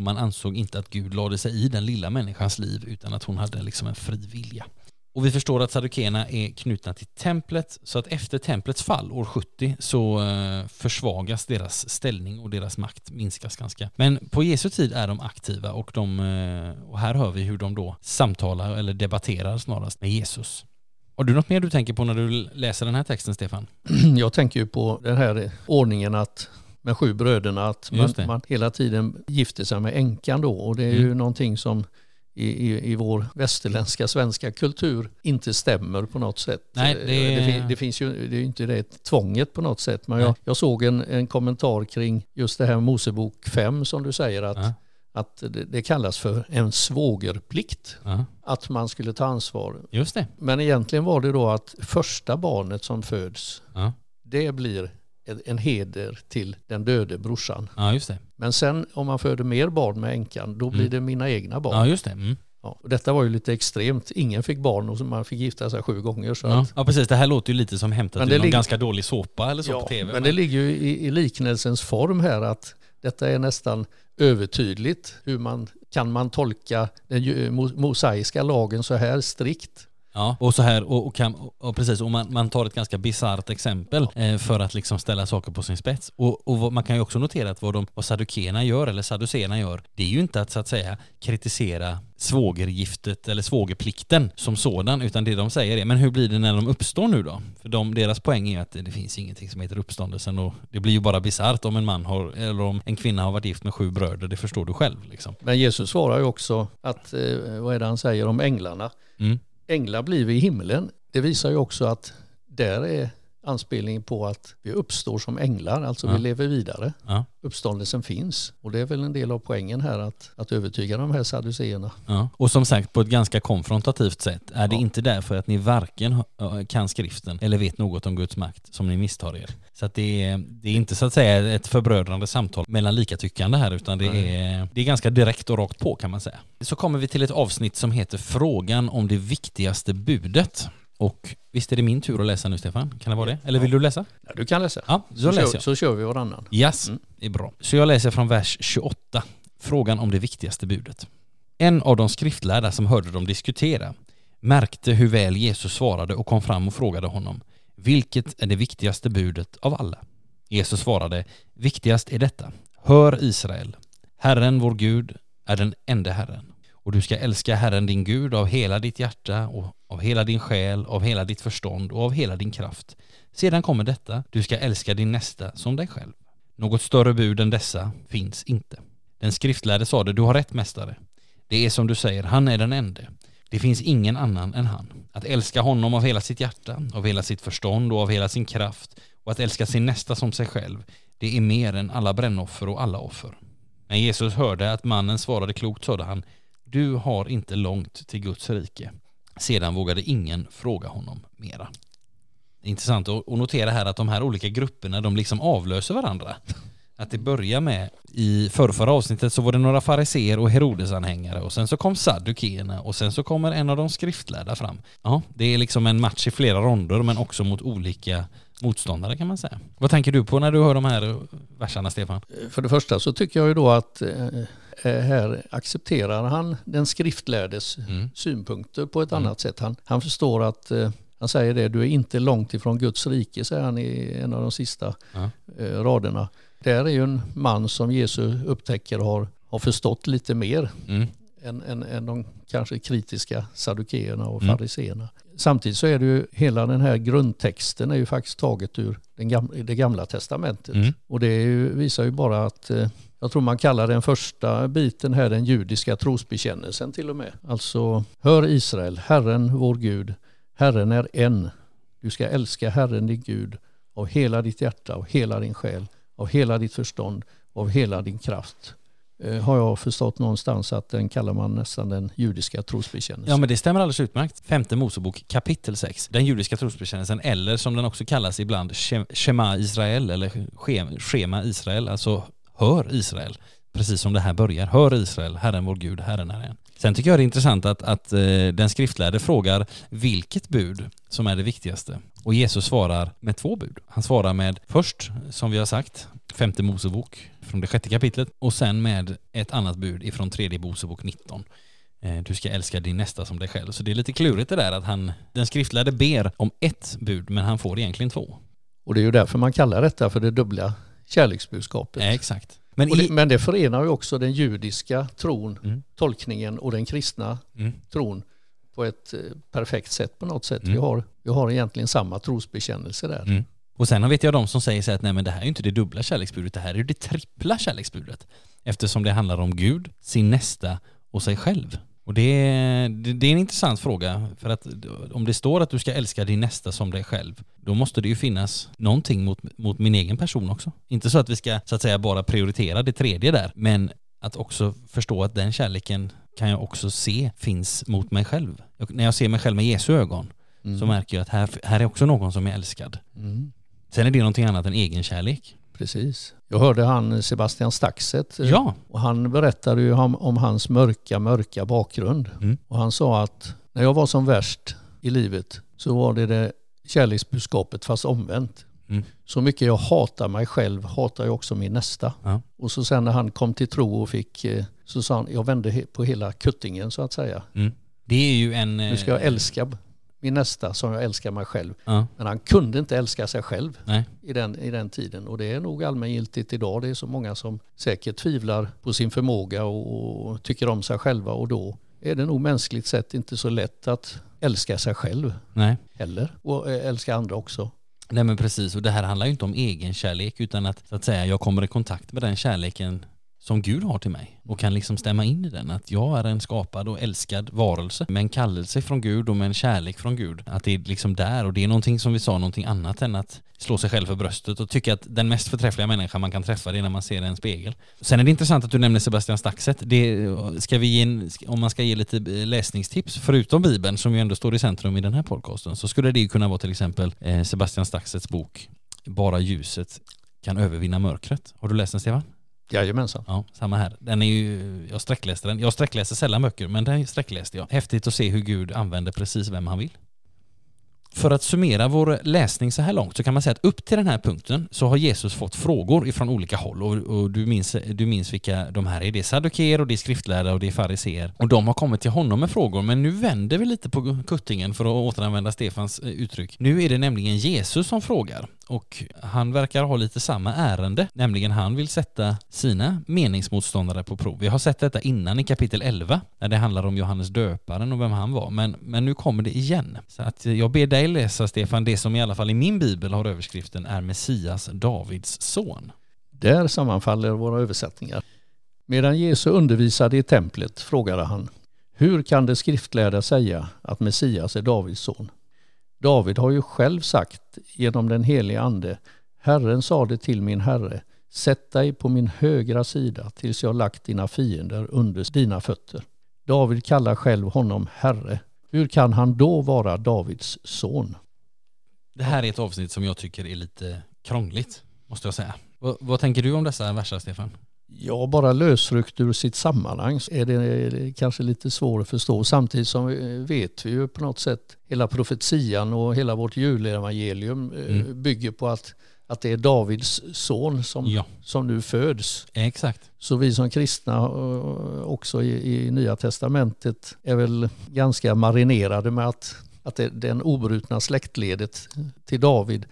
Och man ansåg inte att Gud lade sig i den lilla människans liv utan att hon hade liksom en fri vilja. Och vi förstår att saddukeerna är knutna till templet så att efter templets fall år 70 så eh, försvagas deras ställning och deras makt minskas ganska. Men på Jesu tid är de aktiva och, de, eh, och här hör vi hur de då samtalar eller debatterar snarast med Jesus. Har du något mer du tänker på när du läser den här texten Stefan? *clears throat* Jag tänker ju på den här ordningen att med sju bröderna att man, man, hela tiden gifter sig med änkan då och det är mm. ju någonting som i, i, i vår västerländska svenska kultur inte stämmer på något sätt. Nej, det... Det, det, finns ju det är inte det tvånget på något sätt. Men jag, jag, såg en, en kommentar kring just det här Mosebok 5 som du säger att, ja. att det, kallas för en svågerplikt. Ja. Att man skulle ta ansvar. Just det. Men egentligen var det då att första barnet som föds, ja. det blir en heder till den döde brorsan. Ja, just det. Men sen om man föder mer barn med änkan, då blir mm. det mina egna barn. Ja, just det. Mm. Ja, och detta var ju lite extremt. Ingen fick barn och man fick gifta sig sju gånger. Så ja. Att... ja, precis. Det här låter ju lite som hämtat ur någon ganska dålig såpa eller så ja, på tv. Men, men det ligger ju i, i liknelsens form här att detta är nästan övertydligt. Hur man, kan man tolka den mosaiska lagen så här strikt? Ja, och så här, och, och, kan, och precis, och man, man tar ett ganska bisarrt exempel eh, för att liksom ställa saker på sin spets. Och, och man kan ju också notera att vad, de, vad saddukeerna gör, eller saduceerna gör, det är ju inte att så att säga kritisera svågergiftet eller svågerplikten som sådan, utan det de säger är, men hur blir det när de uppstår nu då? För de, deras poäng är att det finns ingenting som heter uppståndelsen och det blir ju bara bisarrt om en man har, eller om en kvinna har varit gift med sju bröder, det förstår du själv liksom. Men Jesus svarar ju också att, eh, vad är det han säger om änglarna? Mm änglar blir vi i himlen. Det visar ju också att där är anspelning på att vi uppstår som änglar, alltså ja. vi lever vidare. Ja. Uppståndelsen finns och det är väl en del av poängen här att, att övertyga de här saduceerna. Ja. Och som sagt på ett ganska konfrontativt sätt. Är det inte därför att ni varken kan skriften eller vet något om Guds makt som ni misstar er? Så att det, är, det är inte så att säga ett förbrödrande samtal mellan likatyckande här utan det är, det är ganska direkt och rakt på kan man säga. Så kommer vi till ett avsnitt som heter Frågan om det viktigaste budet. Och visst är det min tur att läsa nu Stefan? Kan det vara det? Eller vill du läsa? Ja, du kan läsa. Ja, så, läser jag. så kör vi varannan. Yes, mm. det är bra. Så jag läser från vers 28. Frågan om det viktigaste budet. En av de skriftlärda som hörde dem diskutera märkte hur väl Jesus svarade och kom fram och frågade honom Vilket är det viktigaste budet av alla? Jesus svarade Viktigast är detta Hör Israel Herren vår Gud är den enda Herren och du ska älska Herren din Gud av hela ditt hjärta och av hela din själ, av hela ditt förstånd och av hela din kraft. Sedan kommer detta, du ska älska din nästa som dig själv. Något större bud än dessa finns inte. Den skriftlärde sade, du har rätt mästare. Det är som du säger, han är den ende. Det finns ingen annan än han. Att älska honom av hela sitt hjärta, av hela sitt förstånd och av hela sin kraft och att älska sin nästa som sig själv, det är mer än alla brännoffer och alla offer. När Jesus hörde att mannen svarade klokt sade han, du har inte långt till Guds rike. Sedan vågade ingen fråga honom mera. Intressant att notera här att de här olika grupperna de liksom avlöser varandra. Att det börjar med, i förrförra avsnittet så var det några fariseer och Herodesanhängare och sen så kom saddukeerna och sen så kommer en av de skriftlärda fram. Ja, det är liksom en match i flera ronder men också mot olika motståndare kan man säga. Vad tänker du på när du hör de här verserna Stefan? För det första så tycker jag ju då att eh, här accepterar han den skriftlärdes mm. synpunkter på ett mm. annat sätt. Han, han förstår att eh, han säger det, du är inte långt ifrån Guds rike, säger han i en av de sista ja. Eh, raderna. Där är ju en man som Jesus upptäcker har, har förstått lite mer mm. än, än, än de kanske kritiska saddukeerna och mm. fariseerna. Samtidigt så är det ju hela den här grundtexten är ju faktiskt taget ur den gamla, det gamla testamentet. Mm. Och det ju, visar ju bara att eh, jag tror man kallar den första biten här den judiska trosbekännelsen till och med. Alltså, hör Israel, Herren vår Gud, Herren är en. Du ska älska Herren din Gud av hela ditt hjärta, av hela din själ, av hela ditt förstånd, av hela din kraft. Eh, har jag förstått någonstans att den kallar man nästan den judiska trosbekännelsen. Ja men det stämmer alldeles utmärkt. Femte Mosebok kapitel 6. Den judiska trosbekännelsen eller som den också kallas ibland Shema Israel eller Schema Israel, alltså Hör Israel. Precis som det här börjar. Hör Israel, Herren vår Gud, Herren är en. Sen tycker jag det är intressant att, att eh, den skriftlärde frågar vilket bud som är det viktigaste. Och Jesus svarar med två bud. Han svarar med först, som vi har sagt, femte Mosebok från det sjätte kapitlet och sen med ett annat bud ifrån tredje Mosebok 19. Eh, du ska älska din nästa som dig själv. Så det är lite klurigt det där att han, den skriftlärde ber om ett bud men han får egentligen två. Och det är ju därför man kallar detta för det dubbla kärleksbudskapet. Ja, exakt. Men, det, men det förenar ju också den judiska tron, mm. tolkningen och den kristna mm. tron på ett eh, perfekt sätt på något sätt. Mm. Vi, har, vi har egentligen samma trosbekännelse där. Mm. Och sen vet jag de som säger så att nej men det här är inte det dubbla kärleksbudet, det här är det trippla kärleksbudet. Eftersom det handlar om Gud, sin nästa och sig själv. Och det är, det är en intressant fråga, för att om det står att du ska älska din nästa som dig själv, då måste det ju finnas någonting mot, mot min egen person också. Inte så att vi ska så att säga bara prioritera det tredje där, men att också förstå att den kärleken kan jag också se finns mot mig själv. när jag ser mig själv med Jesu ögon mm. så märker jag att här, här är också någon som är älskad. Mm. Sen är det någonting annat än egenkärlek. Precis. Jag hörde han Sebastian Staxet eh, ja. och han berättade ju om, om hans mörka, mörka bakgrund. Mm. Och han sa att när jag var som värst i livet så var det det kärleksbudskapet fast omvänt. Mm. Så mycket jag hatar mig själv hatar jag också min nästa. Ja. Och så sen när han kom till tro och fick, eh, så sa han, jag vände på hela kuttingen så att säga. Mm. Det är ju en... Nu ska jag eh, älska min nästa som jag älskar mig själv. Ja. Men han kunde inte älska sig själv i den, i den tiden. Och det är nog allmängiltigt idag. Det är så många som säkert tvivlar på sin förmåga och, och tycker om sig själva. Och då är det nog mänskligt sett inte så lätt att älska sig själv Nej. heller. Och eh, älska andra också. Nej men precis, och det här handlar ju inte om egen kärlek utan att, så att säga, jag kommer i kontakt med den kärleken som Gud har till mig och kan liksom stämma in i den. Att jag är en skapad och älskad varelse med en kallelse från Gud och med en kärlek från Gud. Att det är liksom där och det är någonting som vi sa, någonting annat än att slå sig själv för bröstet och tycka att den mest förträffliga människan man kan träffa det är när man ser en spegel. Sen är det intressant att du nämner Sebastian Staxet. Det ska vi ge en, om man ska ge lite eh, läsningstips, förutom Bibeln som ju ändå står i centrum i den här podcasten, så skulle det kunna vara till exempel eh, Sebastian Staxets bok Bara ljuset kan övervinna mörkret. Har du läst den Stefan? Jajamensan. Ja, samma här. Den är ju, jag sträckläste den. Jag sträckläser sällan böcker, men den sträckläste jag. Häftigt att se hur Gud använder precis vem han vill. För att summera vår läsning så här långt så kan man säga att upp till den här punkten så har Jesus fått frågor ifrån olika håll och, och du, minns, du minns vilka de här är. Det är saddukeer och det är skriftlärda och det är fariseer. Och de har kommit till honom med frågor men nu vänder vi lite på kuttingen för att återanvända Stefans eh, uttryck. Nu är det nämligen Jesus som frågar och han verkar ha lite samma ärende, nämligen han vill sätta sina meningsmotståndare på prov. Vi har sett detta innan i kapitel 11 när det handlar om Johannes döparen och vem han var, men, men nu kommer det igen. Så att jag ber dig läsa Stefan, det som i alla fall i min bibel har överskriften är Messias, Davids son. Där sammanfaller våra översättningar. Medan Jesus undervisade i templet frågade han Hur kan det skriftlärda säga att Messias är Davids son? David har ju själv sagt genom den helige ande Herren sade till min herre Sätt dig på min högra sida tills jag lagt dina fiender under dina fötter. David kallar själv honom herre. Hur kan han då vara Davids son? Det här är ett avsnitt som jag tycker är lite krångligt, måste jag säga. Vad, vad tänker du om dessa verser, Stefan? Ja, bara lösryckt ur sitt sammanhang så är det kanske lite svårt att förstå. Samtidigt som vet vi ju på något sätt hela profetian och hela vårt julevangelium eh, mm. bygger på att, att det är Davids son som, ja. som nu föds. Exakt. Så vi som kristna eh, också i, i Nya Testamentet är väl ganska marinerade med att att det, den obrutna släktledet till David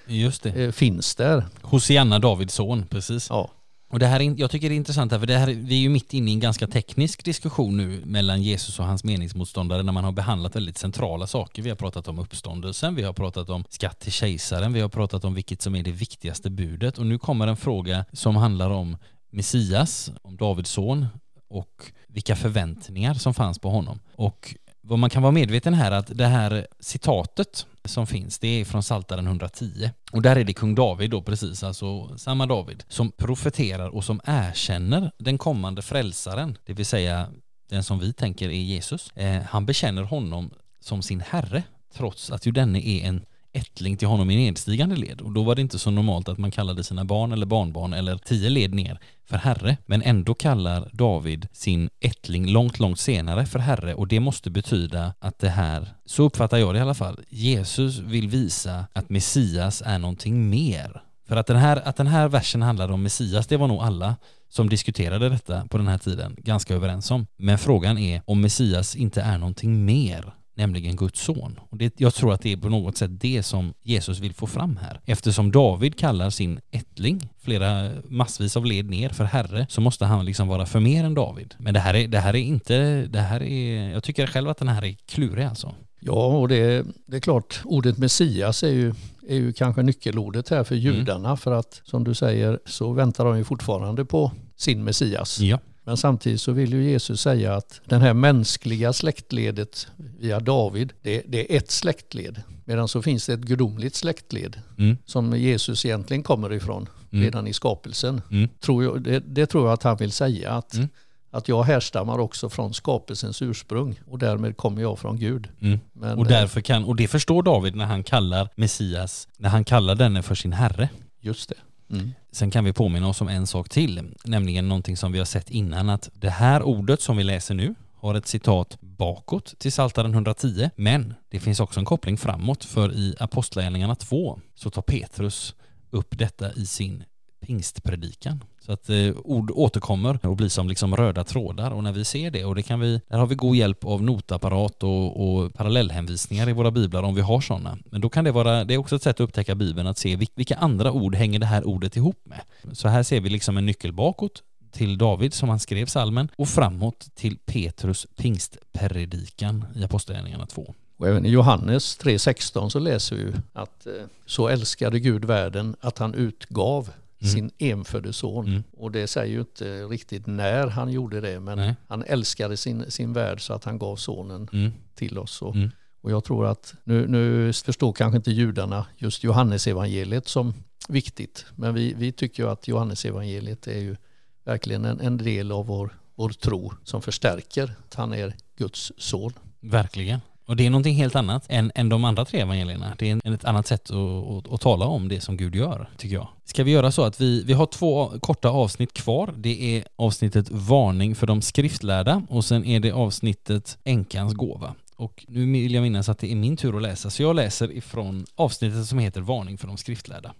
eh, finns där. Hosianna Davids son, precis. Ja. Och det här, jag tycker det är intressant här, för det här, vi är ju mitt inne i en ganska teknisk diskussion nu mellan Jesus och hans meningsmotståndare när man har behandlat väldigt centrala saker. Vi har pratat om uppståndelsen, vi har pratat om skatt till kejsaren, vi har pratat om vilket som är det viktigaste budet och nu kommer en fråga som handlar om Messias, om Davids son och vilka förväntningar som fanns på honom. Och vad man kan vara medveten här att det här citatet som finns, det är från Saltaren 110. Och där är det kung David då precis, alltså samma David, som profeterar och som erkänner den kommande frälsaren, det vill säga den som vi tänker är Jesus. Eh, han bekänner honom som sin herre, trots att ju denne är en ättling till honom i nedstigande led och då var det inte så normalt att man kallade sina barn eller barnbarn eller tio led ner för herre. Men ändå kallar David sin ättling långt, långt senare för herre och det måste betyda att det här, så uppfattar jag det i alla fall, Jesus vill visa att Messias är någonting mer. För att den här, att den här versen handlade om Messias, det var nog alla som diskuterade detta på den här tiden ganska överens om. Men frågan är om Messias inte är någonting mer nämligen Guds son. Och det, jag tror att det är på något sätt det som Jesus vill få fram här. Eftersom David kallar sin ättling, flera massvis av led ner, för herre, så måste han liksom vara för mer än David. Men det här är, det här är inte, det här är, jag tycker själv att den här är klurig alltså. Ja, och det, det är klart, ordet Messias är ju, är ju kanske nyckelordet här för mm. judarna, mm. för att som du säger så väntar de ju fortfarande på sin Messias. Ja. Men samtidigt så vill ju Jesus säga att den här mänskliga släktledet via David, det, det är ett släktled. Medan så finns det ett gudomligt släktled mm. som Jesus egentligen kommer ifrån mm. redan i skapelsen. Mm. Tror jag, det, det, tror jag att han vill säga. Att, mm. att jag härstammar också från skapelsens ursprung och därmed kommer jag från Gud. Mm. Men, och, eh, därför kan, och det förstår David när han kallar Messias, när han kallar denne för sin herre. Just det. Mm. Sen kan vi påminna oss om en sak till, nämligen någonting som vi har sett innan att det här ordet som vi läser nu har ett citat bakåt till Saltaren 110, men det finns också en koppling framåt för i Apostlagärningarna 2 så tar Petrus upp detta i sin pingstpredikan. Så att eh, ord återkommer och blir som liksom röda trådar och när vi ser det och det kan vi, där har vi god hjälp av notapparat och, och parallellhänvisningar i våra biblar om vi har sådana. Men då kan det vara, det är också ett sätt att upptäcka bibeln att se vilka andra ord hänger det här ordet ihop med. Så här ser vi liksom en nyckel bakåt till David som han skrev salmen och framåt till Petrus pingstpredikan i Apostlagärningarna 2. Och även i Johannes 3.16 så läser vi att eh, så älskade Gud världen att han utgav mm. sin enfödde son. Mm. Och det säger ju inte riktigt när han gjorde det, men Nej. han älskade sin, sin värld så att han gav sonen mm. till oss. Och, mm. och jag tror att, nu, nu förstår kanske inte judarna just Johannesevangeliet som viktigt, men vi, vi tycker ju att Johannesevangeliet är ju verkligen en, en del av vår, vår tro som förstärker att han är Guds son. Verkligen. Och det är någonting helt annat än, än de andra tre evangelierna. Det är ett annat sätt att, att, att, tala om det som Gud gör, tycker jag. Ska vi göra så att vi, vi har två korta avsnitt kvar. Det är avsnittet Varning för de skriftlärda och sen är det avsnittet Änkans gåva. Och nu vill jag minnas att det är min tur att läsa, så jag läser ifrån avsnittet som heter Varning för de skriftlärda.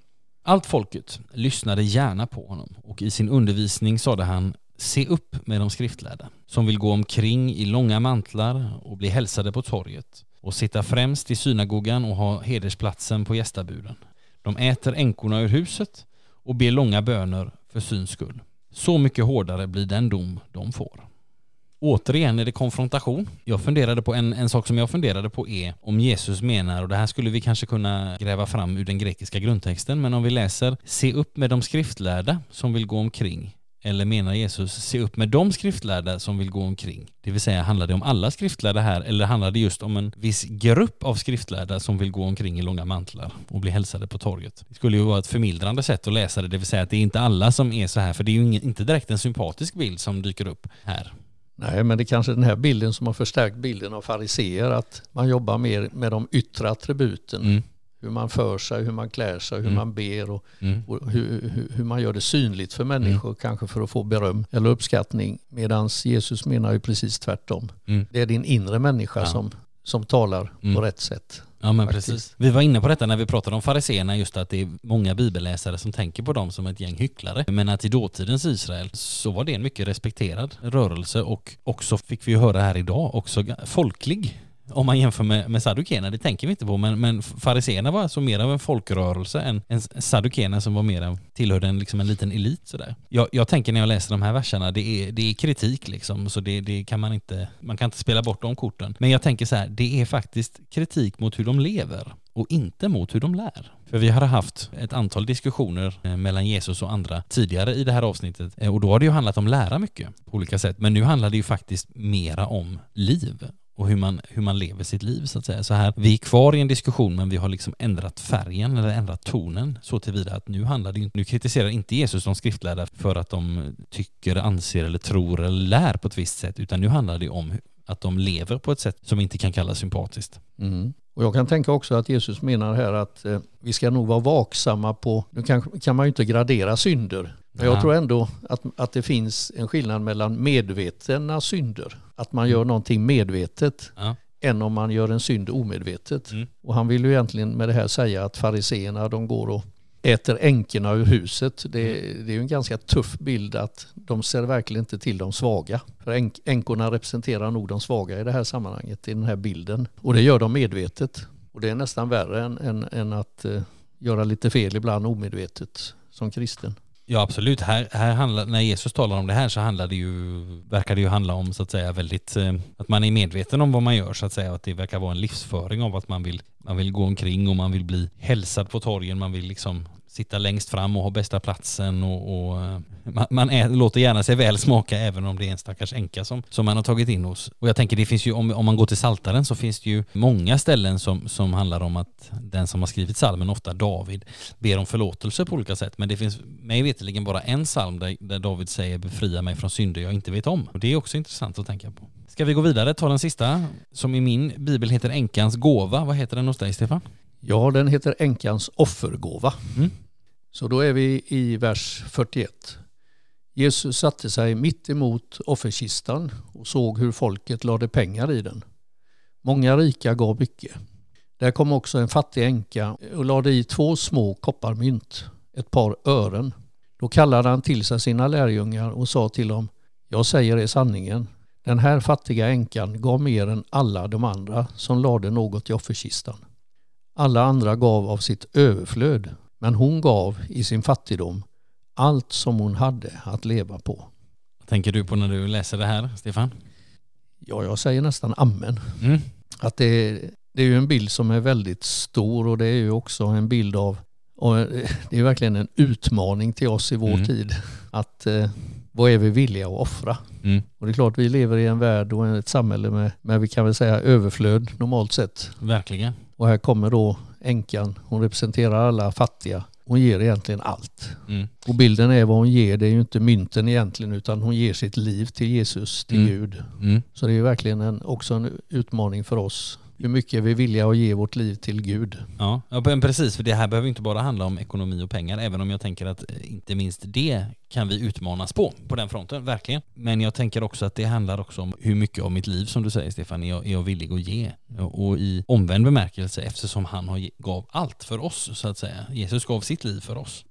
Allt folket lyssnade gärna på honom och i sin undervisning sade han Se upp med de skriftlärda, som vill gå omkring i långa mantlar och bli hälsade på torget och sitta främst i synagogan och ha hedersplatsen på gästabuden. De äter änkorna ur huset och ber långa böner för syns skull. Så mycket hårdare blir den dom de får. Återigen är det konfrontation. Jag funderade på en, en sak som jag funderade på är om Jesus menar, och det här skulle vi kanske kunna gräva fram ur den grekiska grundtexten, men om vi läser Se upp med de skriftlärda som vill gå omkring eller menar Jesus se upp med de skriftlärda som vill gå omkring? Det vill säga, handlar det om alla skriftlärda här eller handlar det just om en viss grupp av skriftlärda som vill gå omkring i långa mantlar och bli hälsade på torget? Det skulle ju vara ett förmildrande sätt att läsa det, det vill säga att det är inte alla som är så här, för det är ju inte direkt en sympatisk bild som dyker upp här. Nej, men det är kanske den här bilden som har förstärkt bilden av fariseer, att man jobbar mer med de yttre attributen. Mm hur man för sig, hur man klär sig, hur Mm. man ber och, Mm. och hur, hur, hur man gör det synligt för människor, kanske för att få beröm eller uppskattning. Medan Jesus menar ju precis tvärtom. Mm. Det är din inre människa Ja. som, som talar Mm. på rätt sätt. Ja men Faktiskt. precis. Vi var inne på detta när vi pratade om fariseerna just att det är många bibelläsare som tänker på dem som ett gäng hycklare. Men att i dåtidens Israel så var det en mycket respekterad rörelse och också fick vi höra här idag också folklig. Om man jämför med, med saddukeerna, det tänker vi inte på, men, men fariseerna var alltså mer av en folkrörelse än, än saddukeerna som var mer av, tillhörde en, liksom en liten elit sådär. Jag, jag tänker när jag läser de här verserna, det är, det är kritik liksom, så det, det kan man inte, man kan inte spela bort de korten. Men jag tänker så här, det är faktiskt kritik mot hur de lever och inte mot hur de lär. För vi har haft ett antal diskussioner eh, mellan Jesus och andra tidigare i det här avsnittet eh, och då har det ju handlat om lära mycket på olika sätt. Men nu handlar det ju faktiskt mera om liv och hur man, hur man lever sitt liv så att säga. Så här, vi är kvar i en diskussion men vi har liksom ändrat färgen eller ändrat tonen så tillvida att nu handlar det ju, nu kritiserar inte Jesus de skriftlärda för att de tycker, anser eller tror eller lär på ett visst sätt utan nu handlar det om att de lever på ett sätt som inte kan kallas sympatiskt. Mm. Och jag kan tänka också att Jesus menar här att eh, vi ska nog vara vaksamma på, nu kan, kan man ju inte gradera synder, men jag Ja. tror ändå att, att det finns en skillnad mellan medvetna synder, att man gör någonting medvetet, Ja. än om man gör en synd omedvetet. Mm. Och han vill ju egentligen med det här säga att fariseerna de går och äter änkorna ur huset. Det, det är ju en ganska tuff bild att de ser verkligen inte till de svaga. För änk, änkorna representerar nog de svaga i det här sammanhanget, i den här bilden. Och det gör de medvetet. Och det är nästan värre än, än, än att eh, göra lite fel ibland omedvetet som kristen. Ja absolut, här, här handlar, när Jesus talar om det här så handlar det ju, verkar det ju handla om så att säga väldigt, eh, att man är medveten om vad man gör så att säga, och att det verkar vara en livsföring av att man vill, man vill gå omkring och man vill bli hälsad på torgen, man vill liksom sitta längst fram och ha bästa platsen och, och eh, man, man är, låter gärna sig väl smaka även om det är en stackars änka som, som man har tagit in hos. Och jag tänker det finns ju, om, om man går till Saltaren så finns det ju många ställen som, som handlar om att den som har skrivit salmen, ofta David, ber om förlåtelse på olika sätt. Men det finns mig veterligen bara en psalm där, där David säger befria mig från synder jag inte vet om. Och det är också intressant att tänka på. Ska vi gå vidare? Ta den sista, som i min bibel heter Änkans gåva. Vad heter den hos dig Stefan? Ja, den heter Änkans offergåva. Mm. Så då är vi i vers 41. Jesus satte sig mitt emot offerkistan och såg hur folket lade pengar i den. Många rika gav mycket. Där kom också en fattig änka och lade i två små kopparmynt, ett par ören. Då kallade han till sig sina lärjungar och sa till dem, jag säger er sanningen, den här fattiga änkan gav mer än alla de andra som lade något i offerkistan. Alla andra gav av sitt överflöd, men hon gav i sin fattigdom allt som hon hade att leva på. Vad tänker du på när du läser det här, Stefan? Ja, jag säger nästan amen. Mm. Att det, det är ju en bild som är väldigt stor och det är ju också en bild av, och det är verkligen en utmaning till oss i vår Mm. tid. Att eh, vad är vi villiga att offra? Mm. Och det är klart, vi lever i en värld och ett samhälle med, med vi kan väl säga överflöd normalt sett. Verkligen. Och här kommer då änkan, hon representerar alla fattiga. Hon ger egentligen allt. Mm. Och bilden är vad hon ger, det är ju inte mynten egentligen utan hon ger sitt liv till Jesus, till Mm. Gud. Mm. Så det är verkligen en, också en utmaning för oss. Hur mycket är vi villiga att ge vårt liv till Gud? Ja, ja, precis. För det här behöver inte bara handla om ekonomi och pengar, även om jag tänker att eh, inte minst det kan vi utmanas på, på den fronten, verkligen. Men jag tänker också att det handlar också om hur mycket av mitt liv, som du säger Stefan, är jag, är jag villig att ge. Och i omvänd bemärkelse, eftersom han har gav allt för oss, så att säga. Jesus gav sitt liv för oss.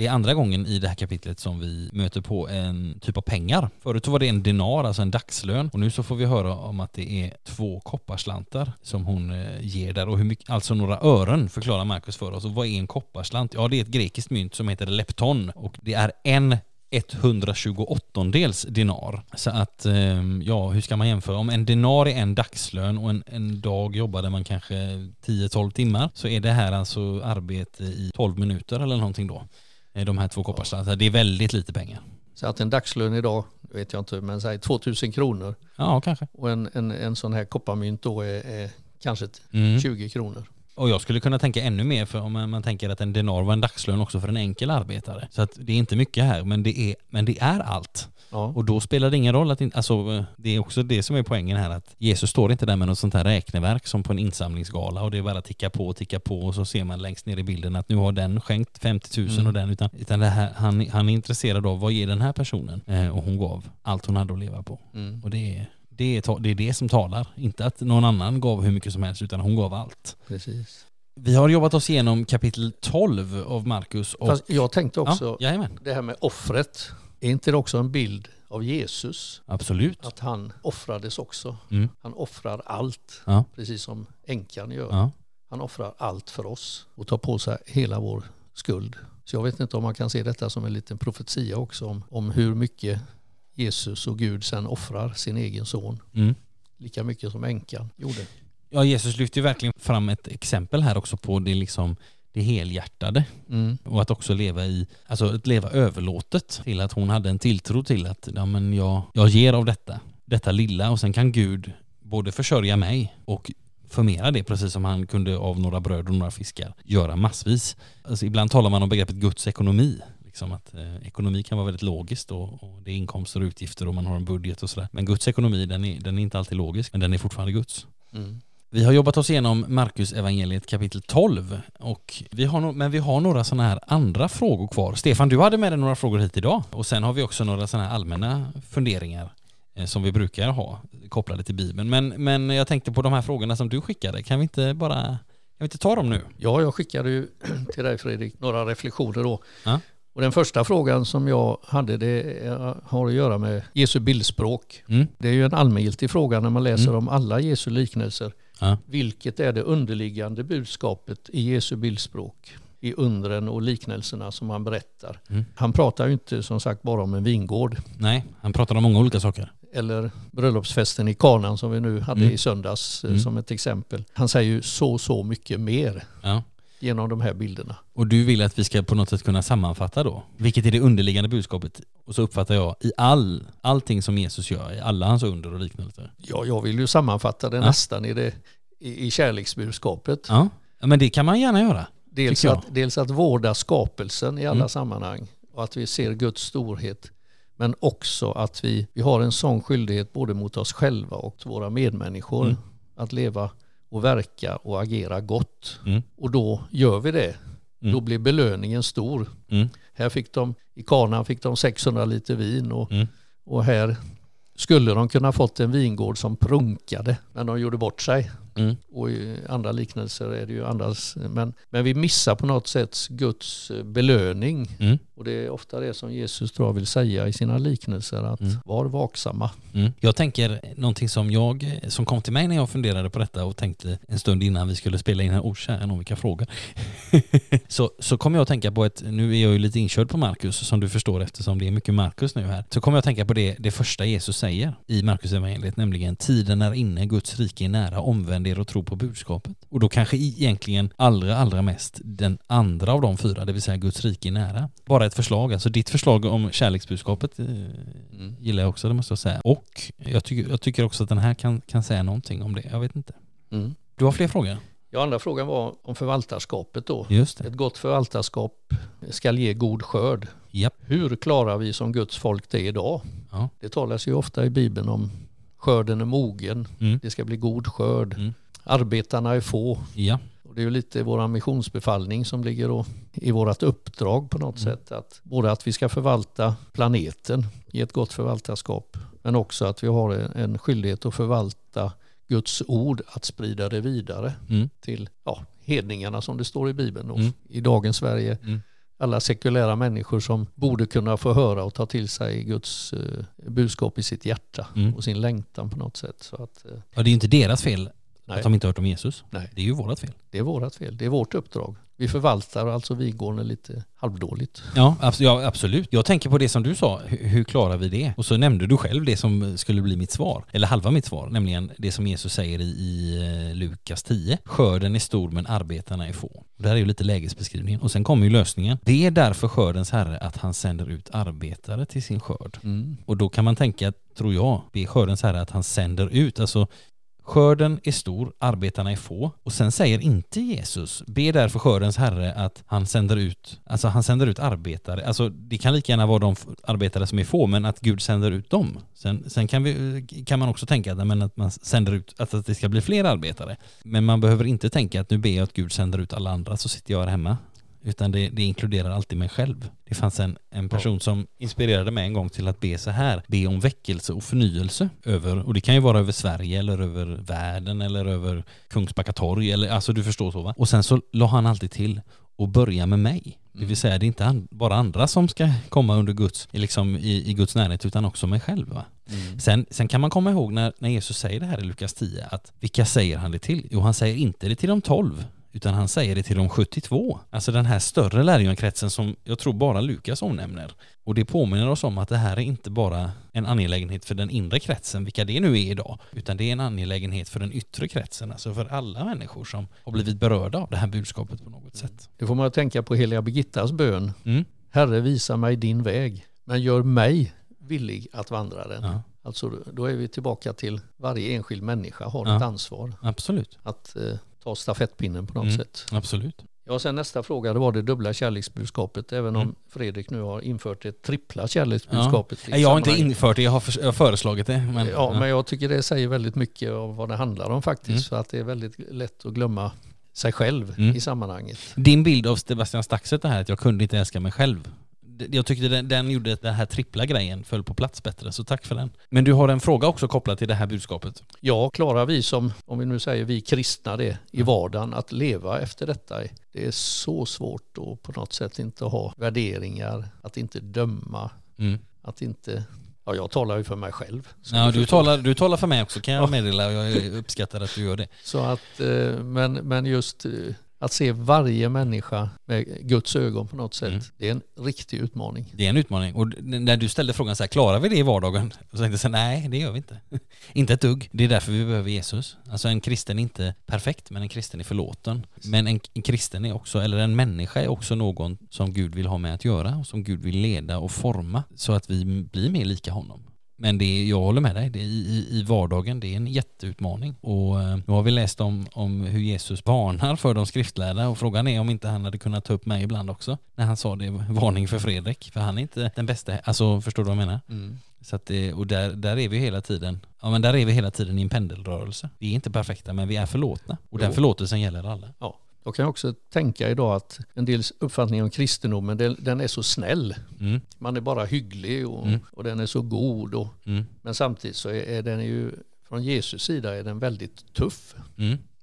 Det är andra gången i det här kapitlet som vi möter på en typ av pengar. Förut så var det en dinar, alltså en dagslön. Och nu så får vi höra om att det är två kopparslantar som hon eh, ger där. Och hur mycket, alltså några ören förklarar Markus för oss. Och vad är en kopparslant? Ja, det är ett grekiskt mynt som heter lepton. Och det är en 128-dels dinar. Så att, ehm, ja, hur ska man jämföra? Om en dinar är en dagslön och en, en dag jobbade man kanske 10-12 timmar så är det här alltså arbete i 12 minuter eller någonting då. De här två kopparslantarna. Det är väldigt lite pengar. Så att en dagslön idag, vet jag inte, men säg 2000 kronor Ja, kanske. och en, en, en sån här kopparmynt då är, är kanske Mm. 20 kronor. Och jag skulle kunna tänka ännu mer för om man, man tänker att en denar var en dagslön också för en enkel arbetare. Så att det är inte mycket här, men det är, men det är allt. Ja. Och då spelar det ingen roll att inte, alltså det är också det som är poängen här att Jesus står inte där med något sånt här räkneverk som på en insamlingsgala och det är bara ticka på och ticka på och så ser man längst ner i bilden att nu har den skänkt 50 000 Mm. och den utan, utan det här, han, han är intresserad av vad ger den här personen eh, och hon gav allt hon hade att leva på. Mm. Och det är, det, är, det är det som talar, inte att någon annan gav hur mycket som helst utan hon gav allt. Precis. Vi har jobbat oss igenom kapitel 12 av Markus och... Fast jag tänkte också, ja, jajamän. det här med offret, är inte det också en bild av Jesus? Absolut. Att han offrades också. Mm. Han offrar allt, Ja. precis som änkan gör. Ja. Han offrar allt för oss och tar på sig hela vår skuld. Så jag vet inte om man kan se detta som en liten profetia också om, om hur mycket Jesus och Gud sen offrar sin egen son. Mm. Lika mycket som änkan gjorde. Ja, Jesus lyfter ju verkligen fram ett exempel här också på det liksom det helhjärtade Mm. och att också leva i, alltså att leva överlåtet till att hon hade en tilltro till att ja, men jag, jag ger av detta, detta lilla och sen kan Gud både försörja mig och förmera det precis som han kunde av några bröd och några fiskar göra massvis. Alltså ibland talar man om begreppet Guds ekonomi. Liksom att eh, ekonomi kan vara väldigt logiskt och, och det är inkomster och utgifter och man har en budget och sådär. Men Guds ekonomi den är, den är inte alltid logisk men den är fortfarande Guds. Mm. Vi har jobbat oss igenom Markus evangeliet kapitel 12 och vi har, no- men vi har några sådana här andra frågor kvar. Stefan, du hade med dig några frågor hit idag och sen har vi också några sådana här allmänna funderingar eh, som vi brukar ha kopplade till Bibeln. Men, men jag tänkte på de här frågorna som du skickade, kan vi inte bara kan vi inte ta dem nu? Ja, jag skickade ju *clears throat* till dig Fredrik några reflektioner då. Ja. Och den första frågan som jag hade det har att göra med Jesu bildspråk. Mm. Det är ju en allmängiltig fråga när man läser Mm. om alla Jesu liknelser. Ja. Vilket är det underliggande budskapet i Jesu bildspråk? I undren och liknelserna som han berättar. Mm. Han pratar ju inte som sagt bara om en vingård. Nej, han pratar om många olika saker. Eller bröllopsfesten i Kanan som vi nu hade Mm. i söndags eh, Mm. som ett exempel. Han säger ju så, så mycket mer Ja. Genom de här bilderna. Och du vill att vi ska på något sätt kunna sammanfatta då? Vilket är det underliggande budskapet? Och så uppfattar jag i all, allting som Jesus gör, i alla hans under och liknelser. Ja, jag vill ju sammanfatta det Ja. nästan i, det, i, i kärleksbudskapet. Ja. ja, men det kan man gärna göra. Dels att, dels att vårda skapelsen i alla Mm. sammanhang och att vi ser Guds storhet. Men också att vi, vi har en sån skyldighet både mot oss själva och våra medmänniskor Mm. att leva och verka och agera gott. Mm. Och då gör vi det. Mm. Då blir belöningen stor. Mm. Här fick de, i Kana fick de 600 liter vin och, Mm. och här skulle de kunna fått en vingård som prunkade men de gjorde bort sig. Mm. Och i andra liknelser är det ju andras. Men, men vi missar på något sätt Guds eh, belöning. Mm. Och det är ofta det som Jesus tror jag vill säga i sina liknelser. Att Mm. var vaksamma. Mm. Jag tänker någonting som jag, som kom till mig när jag funderade på detta och tänkte en stund innan vi skulle spela in här, oh kära vilka frågor. *laughs* så, så kom jag att tänka på ett, nu är jag ju lite inkörd på Markus som du förstår eftersom det är mycket Markus nu här. Så kom jag att tänka på det, det första Jesus säger i Markus evangeliet, nämligen tiden är inne, Guds rike är nära, omvänd er och tro på budskapet. Och då kanske egentligen allra, allra mest den andra av de fyra, det vill säga Guds rike är nära. Bara ett förslag, alltså ditt förslag om kärleksbudskapet eh, gillar jag också, det måste jag säga. Och jag tycker, jag tycker också att den här kan, kan säga någonting om det, jag vet inte. Mm. Du har fler frågor? Ja, andra frågan var om förvaltarskapet då. Just det. Ett gott förvaltarskap ska ge god skörd. Japp. Hur klarar vi som Guds folk det idag? Ja. Det talas ju ofta i Bibeln om skörden är mogen, Mm. det ska bli god skörd, Mm. arbetarna är få. Ja. Och det är ju lite vår missionsbefallning som ligger i vårt uppdrag på något Mm. sätt. Att både att vi ska förvalta planeten i ett gott förvaltarskap men också att vi har en, en skyldighet att förvalta Guds ord, att sprida det vidare Mm. till ja, hedningarna som det står i Bibeln. Och Mm. I dagens Sverige Mm. Alla sekulära människor som borde kunna få höra och ta till sig Guds eh, budskap i sitt hjärta Mm. och sin längtan på något sätt. Så att, eh, ja, det är ju inte deras fel nej, att de inte hört om Jesus. nej, Det är ju vårat fel. det är vårt fel. Det är vårt uppdrag. Vi förvaltar alltså Vigården lite halvdåligt. Ja, abs- ja, absolut. Jag tänker på det som du sa, hur, klarar vi det? Och så nämnde du själv det som skulle bli mitt svar, eller halva mitt svar, nämligen det som Jesus säger i, eh, Lukas 10. Skörden är stor men arbetarna är få. Det här är ju lite lägesbeskrivningen. Och sen kommer ju lösningen. Det är därför skördens herre att han sänder ut arbetare till sin skörd. Och då kan man tänka, tror jag, är skördens herre att han sänder ut. Alltså Skörden är stor, arbetarna är få. Och sen säger inte Jesus, be därför skördens herre att han sänder ut, alltså han sänder ut arbetare. Alltså det kan lika gärna vara de arbetare som är få, men att Gud sänder ut dem. Sen, sen kan, vi, eh, kan man också tänka att, men att man sänder ut, att, att det ska bli fler arbetare. Men man behöver inte tänka att nu ber jag att Gud sänder ut alla andra så sitter jag här hemma. Utan det, det, inkluderar alltid mig själv. Det fanns en, en person ja. som inspirerade mig en gång till att be så här. Be om väckelse och förnyelse över, och det kan ju vara över Sverige eller över världen eller över Kungsbacka torg eller alltså du förstår så va. Och sen så la han alltid till och börja med mig. Det vill mm. säga det är inte an, bara andra som ska komma under Guds, liksom i, i Guds närhet utan också mig själv. Mm. Sen, sen kan man komma ihåg när, när Jesus säger det här i Lukas 10 att vilka säger han det till? Jo han säger inte det till de tolv utan han säger det till de 72. Alltså den här större lärjungakretsen som jag tror bara Lukas omnämner. Och det påminner oss om att det här är inte bara en angelägenhet för den inre kretsen, vilka det nu är idag, utan det är en angelägenhet för den yttre kretsen, alltså för alla människor som har blivit berörda av det här budskapet på något sätt. Det får man tänka på heliga Birgittas bön. Mm. Herre, visa mig din väg, men gör mig villig att vandra den. Ja. Alltså då är vi tillbaka till varje enskild människa har ja. ett ansvar. Absolut. Att eh, ta stafettpinnen på något mm, sätt. Absolut. Ja, sen nästa fråga, det var det dubbla kärleksbudskapet, även om mm. Fredrik nu har infört det trippla kärleksbudskapet. Ja. Jag har inte infört det, jag har, för, jag har föreslagit det. Men, ja, ja, men jag tycker det säger väldigt mycket av vad det handlar om faktiskt, mm. för att det är väldigt lätt att glömma sig själv mm. i sammanhanget. Din bild av Sebastian Staxet är här, att jag kunde inte älska mig själv jag tyckte den, den gjorde den här trippla grejen föll på plats bättre, så tack för den. Men du har en fråga också kopplad till det här budskapet? Ja, klarar vi som, om vi nu säger vi kristna det, i vardagen, att leva efter detta? Det är så svårt att på något sätt inte ha värderingar, att inte döma, mm. att inte Ja, jag talar ju för mig själv. Ja, du talar, du talar för mig också kan jag meddela och jag uppskattar att du gör det. Så att, eh, men, men just eh, att se varje människa med Guds ögon på något sätt, mm. det är en riktig utmaning. Det är en utmaning. Och när du ställde frågan så här, klarar vi det i vardagen? Så tänkte jag så här, nej det gör vi inte. *laughs* inte ett dugg. Det är därför vi behöver Jesus. Alltså en kristen är inte perfekt, men en kristen är förlåten. Men en, en kristen är också, eller en människa är också någon som Gud vill ha med att göra och som Gud vill leda och forma så att vi blir mer lika honom. Men det är, jag håller med dig, det är i, i vardagen, det är en jätteutmaning. Och eh, nu har vi läst om, om hur Jesus varnar för de skriftlärda och frågan är om inte han hade kunnat ta upp mig ibland också. När han sa det, varning för Fredrik, för han är inte den bästa, alltså förstår du vad jag menar? Mm. Så att det, och där, där är vi hela tiden, ja men där är vi hela tiden i en pendelrörelse. Vi är inte perfekta men vi är förlåtna och den förlåtelsen gäller alla. Ja. Jag kan också tänka idag att en del uppfattning om kristendomen, den, den är så snäll. Mm. Man är bara hygglig och, mm. och den är så god. Och, mm. Men samtidigt så är, är, den ju, från Jesus sida är den väldigt tuff.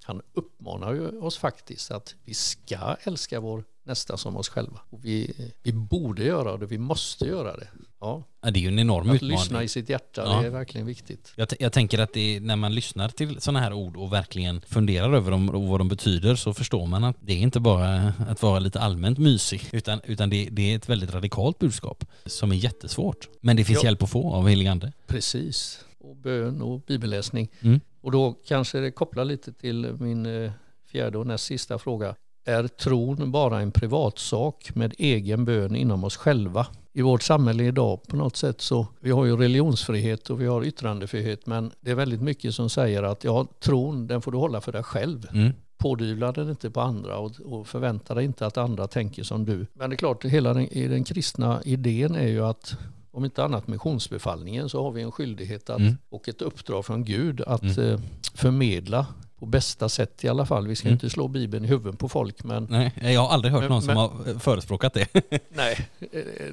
Han uppmanar ju oss faktiskt att vi ska älska vår nästa som oss själva. Och vi, vi borde göra det, vi måste göra det. Ja. ja det är ju en enorm att utmaning. Att lyssna i sitt hjärta, ja. det är verkligen viktigt. Jag, jag tänker att är, när man lyssnar till sådana här ord och verkligen funderar över dem och vad de betyder så förstår man att det är inte bara att vara lite allmänt mysig utan, utan det, det är ett väldigt radikalt budskap som är jättesvårt. Men det finns ja. hjälp att få av helig ande. Precis, och bön och bibelläsning. Mm. Och då kanske det kopplar lite till min eh, fjärde och näst sista fråga. Är tron bara en privatsak med egen bön inom oss själva? I vårt samhälle idag på något sätt så, vi har ju religionsfrihet och vi har yttrandefrihet men det är väldigt mycket som säger att ja, tron den får du hålla för dig själv. Mm. Pådyvla den inte på andra och, och förvänta dig inte att andra tänker som du. Men det är klart, hela den, den kristna idén är ju att om inte annat missionsbefallningen så har vi en skyldighet att, mm. och ett uppdrag från Gud att mm. eh, förmedla på bästa sätt i alla fall. Vi ska mm. inte slå Bibeln i huvudet på folk. Men, nej, jag har aldrig hört men, någon som har förespråkat det. *laughs* nej,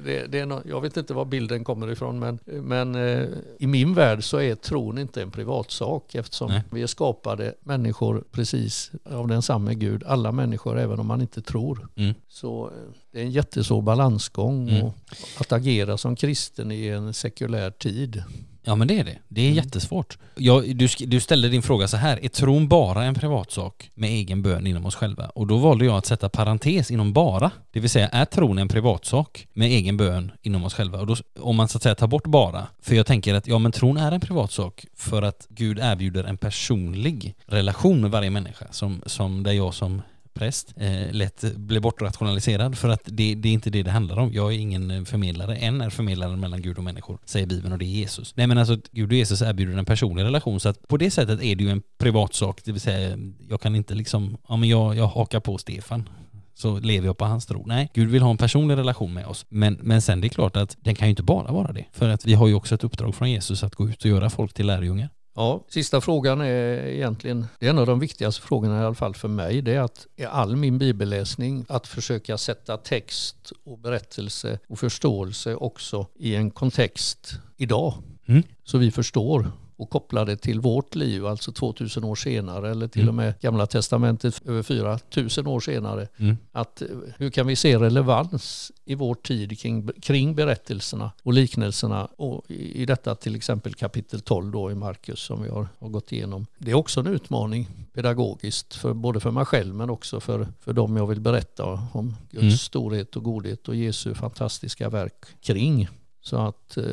det, det är no, jag vet inte var bilden kommer ifrån men, men eh, i min värld så är tron inte en privatsak eftersom nej. vi är skapade människor precis av densamma Gud. Alla människor även om man inte tror. Mm. Så eh, det är en jättesvår balansgång mm. och att agera som kristen i en sekulär tid. Ja men det är det. Det är mm. jättesvårt. Jag, du, du ställde din fråga så här, är tron bara en privatsak med egen bön inom oss själva? Och då valde jag att sätta parentes inom bara. Det vill säga, är tron en privatsak med egen bön inom oss själva? Och då, om man så att säga tar bort bara, för jag tänker att ja men tron är en privatsak för att Gud erbjuder en personlig relation med varje människa som, som där jag som präst eh, lätt blir bortrationaliserad för att det, det är inte det det handlar om. Jag är ingen eh, förmedlare, en är förmedlaren mellan Gud och människor, säger Bibeln och det är Jesus. Nej men alltså Gud och Jesus erbjuder en personlig relation så att på det sättet är det ju en privatsak, det vill säga jag kan inte liksom, ja men jag, jag hakar på Stefan så lever jag på hans tro. Nej, Gud vill ha en personlig relation med oss. Men, men sen det är klart att den kan ju inte bara vara det. För att vi har ju också ett uppdrag från Jesus att gå ut och göra folk till lärjungar. Ja, sista frågan är egentligen, det är en av de viktigaste frågorna i alla fall för mig, det är att i all min bibelläsning att försöka sätta text och berättelse och förståelse också i en kontext idag. Mm. Så vi förstår och koppla det till vårt liv, alltså 2000 år senare eller till Mm. och med Gamla Testamentet över 4000 år senare. Mm. Att eh, hur kan vi se relevans i vår tid kring, kring berättelserna och liknelserna och i, i detta till exempel kapitel 12 då i Markus som vi har, har gått igenom. Det är också en utmaning pedagogiskt, för, både för mig själv men också för, för dem jag vill berätta om Guds Mm. storhet och godhet och Jesu fantastiska verk kring. Så att eh,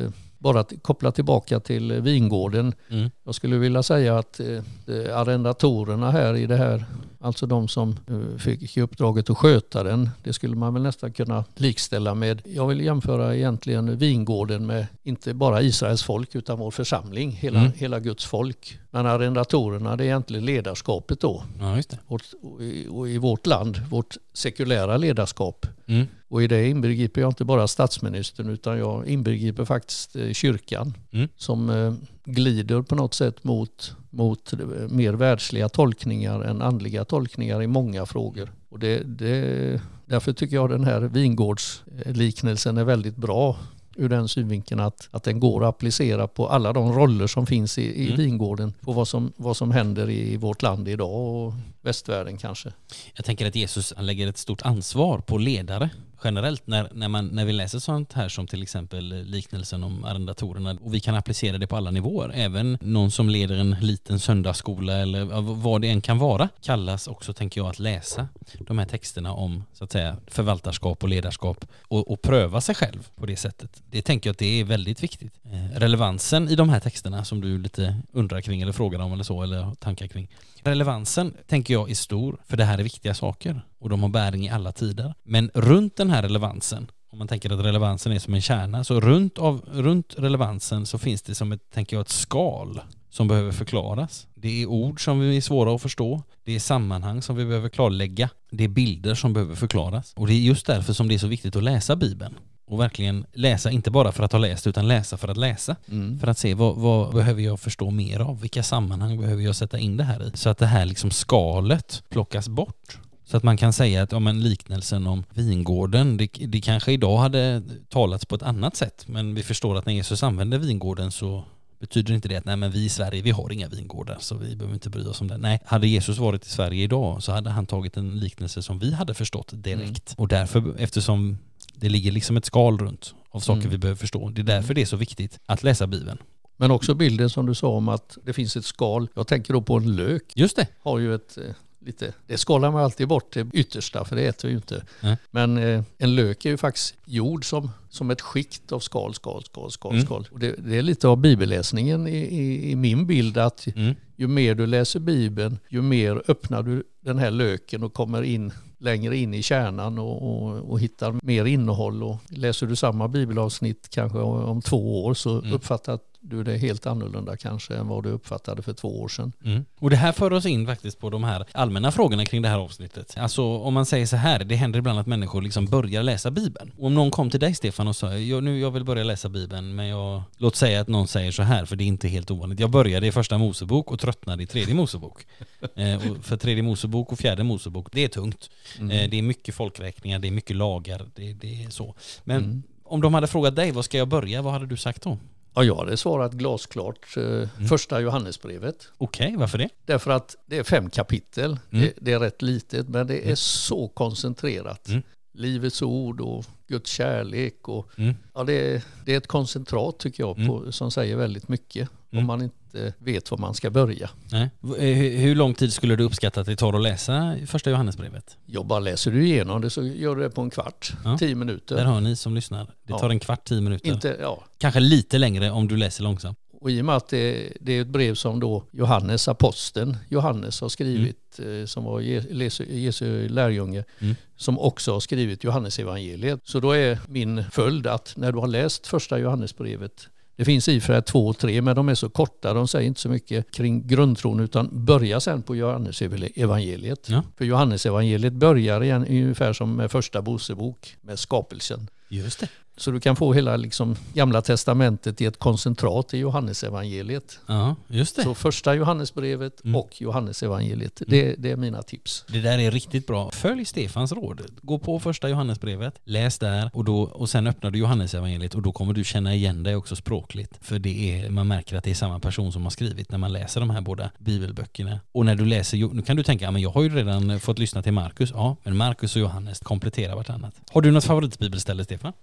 bara att koppla tillbaka till eh, vingården. Mm. Jag skulle vilja säga att eh, eh, arrendatorerna här i det här, alltså de som eh, fick uppdraget att sköta den, det skulle man väl nästan kunna likställa med, jag vill jämföra egentligen vingården med inte bara Israels folk utan vår församling, hela, Mm. hela Guds folk. Men arrendatorerna det är egentligen ledarskapet då. Ja. Vårt, och, i, och i vårt land, vårt sekulära ledarskap. Mm. Och i det inbegriper jag inte bara statsministern utan jag inbegriper faktiskt eh, kyrkan Mm. som eh, glider på något sätt mot, mot eh, mer världsliga tolkningar än andliga tolkningar i många frågor. Och det, det, därför tycker jag den här vingårdsliknelsen är väldigt bra ur den synvinkeln att, att den går att applicera på alla de roller som finns i, i Mm. vingården. På vad som, vad som händer i vårt land idag och västvärlden kanske. Jag tänker att Jesus lägger ett stort ansvar på ledare generellt när, när, man, när vi läser sånt här som till exempel liknelsen om arrendatorerna och vi kan applicera det på alla nivåer. Även någon som leder en liten söndagsskola eller vad det än kan vara kallas också, tänker jag, att läsa de här texterna om så att säga förvaltarskap och ledarskap och, och pröva sig själv på det sättet. Det tänker jag att det är väldigt viktigt. Eh, relevansen i de här texterna som du lite undrar kring eller frågar om eller så eller har tankar kring. Relevansen tänker jag är stor för det här är viktiga saker och de har bäring i alla tider. Men runt den här relevansen om man tänker att relevansen är som en kärna, så runt, av, runt relevansen så finns det som ett, tänker jag, ett skal som behöver förklaras. Det är ord som är svåra att förstå. Det är sammanhang som vi behöver klarlägga. Det är bilder som behöver förklaras. Och det är just därför som det är så viktigt att läsa Bibeln. Och verkligen läsa, inte bara för att ha läst, utan läsa för att läsa. För att se vad, vad behöver jag förstå mer av? Vilka sammanhang behöver jag sätta in det här i? Så att det här liksom skalet plockas bort. Så att man kan säga att om en liknelsen om vingården, det, det kanske idag hade talats på ett annat sätt, men vi förstår att när Jesus använder vingården så betyder inte det att nej men vi i Sverige, vi har inga vingårdar så vi behöver inte bry oss om det. Nej, hade Jesus varit i Sverige idag så hade han tagit en liknelse som vi hade förstått direkt. Och därför, eftersom det ligger liksom ett skal runt av saker Mm. vi behöver förstå, det är därför det är så viktigt att läsa Bibeln. Men också bilden som du sa om att det finns ett skal. Jag tänker då på en lök. Just det. Har ju ett eh, lite, det skalar man alltid bort det yttersta för det äter vi ju inte. Nej. Men eh, en lök är ju faktiskt gjord som, som ett skikt av skal, skal, skal, skal, Mm. skal. Och det, det är lite av bibelläsningen i, i, i min bild att Mm. ju mer du läser Bibeln, ju mer öppnar du den här löken och kommer in längre in i kärnan och, och, och hittar mer innehåll. Och läser du samma bibelavsnitt kanske om två år så Mm. uppfattar du det helt annorlunda kanske än vad du uppfattade för två år sedan. Mm. Och det här för oss in faktiskt på de här allmänna frågorna kring det här avsnittet. Alltså om man säger så här, det händer ibland att människor liksom börjar läsa Bibeln. Och om någon kom till dig Stefan och sa, jag, nu jag vill börja läsa Bibeln, men jag, låt säga att någon säger så här, för det är inte helt ovanligt. Jag började i första Mosebok och tröttnade i tredje Mosebok. *laughs* eh, och för tredje Mosebok och fjärde Mosebok, det är tungt. Eh, det är mycket folkräkningar, det är mycket lagar, det, det är så. Men Mm. om de hade frågat dig, vad ska jag börja? Vad hade du sagt då? Ja, jag hade svarat glasklart eh, första Johannesbrevet. Okej, varför det? Därför att det är fem kapitel. Mm. Det, det är rätt litet men det är så koncentrerat. Mm. Livets ord och Guds kärlek. Och, Mm. ja, det, det är ett koncentrat tycker jag på, som säger väldigt mycket. Mm. Om man inte vet var man ska börja. Nej. Eh, Hur, lång tid skulle du uppskatta att det tar att läsa första Johannesbrevet? Jag bara läser du igenom det så gör du det på en kvart, Ja. tio Där minuter. har ni som lyssnar. Det Ja. tar en kvart, tio minuter. Inte, ja. Kanske lite längre om du läser långsamt. Och i och med att det, det är ett brev som då Johannes, aposteln Johannes har skrivit, eh, som var Jesu, Jesu lärjunge, Mm. som också har skrivit Johannesevangeliet. Så då är min följd att när du har läst första Johannesbrevet det finns i för två och tre, men de är så korta, de säger inte så mycket kring grundtron, utan börja sen på Johannesevangeliet. Ja. För Johannesevangeliet börjar igen ungefär som med första Mosebok, med skapelsen. Just det. Så du kan få hela liksom, gamla testamentet i ett koncentrat i Johannesevangeliet. Ja, just det. Så första Johannesbrevet Mm. och Johannesevangeliet, det, det är mina tips. Det där är riktigt bra. Följ Stefans råd. Gå på första Johannesbrevet, läs där och, då, och sen öppnar du Johannesevangeliet och då kommer du känna igen dig också språkligt. För det är, man märker att det är samma person som har skrivit när man läser de här båda bibelböckerna. Och när du läser, nu kan du tänka, men jag har ju redan fått lyssna till Markus. Ja, men Markus och Johannes kompletterar vartannat. Har du något favoritbibelställe Stefan?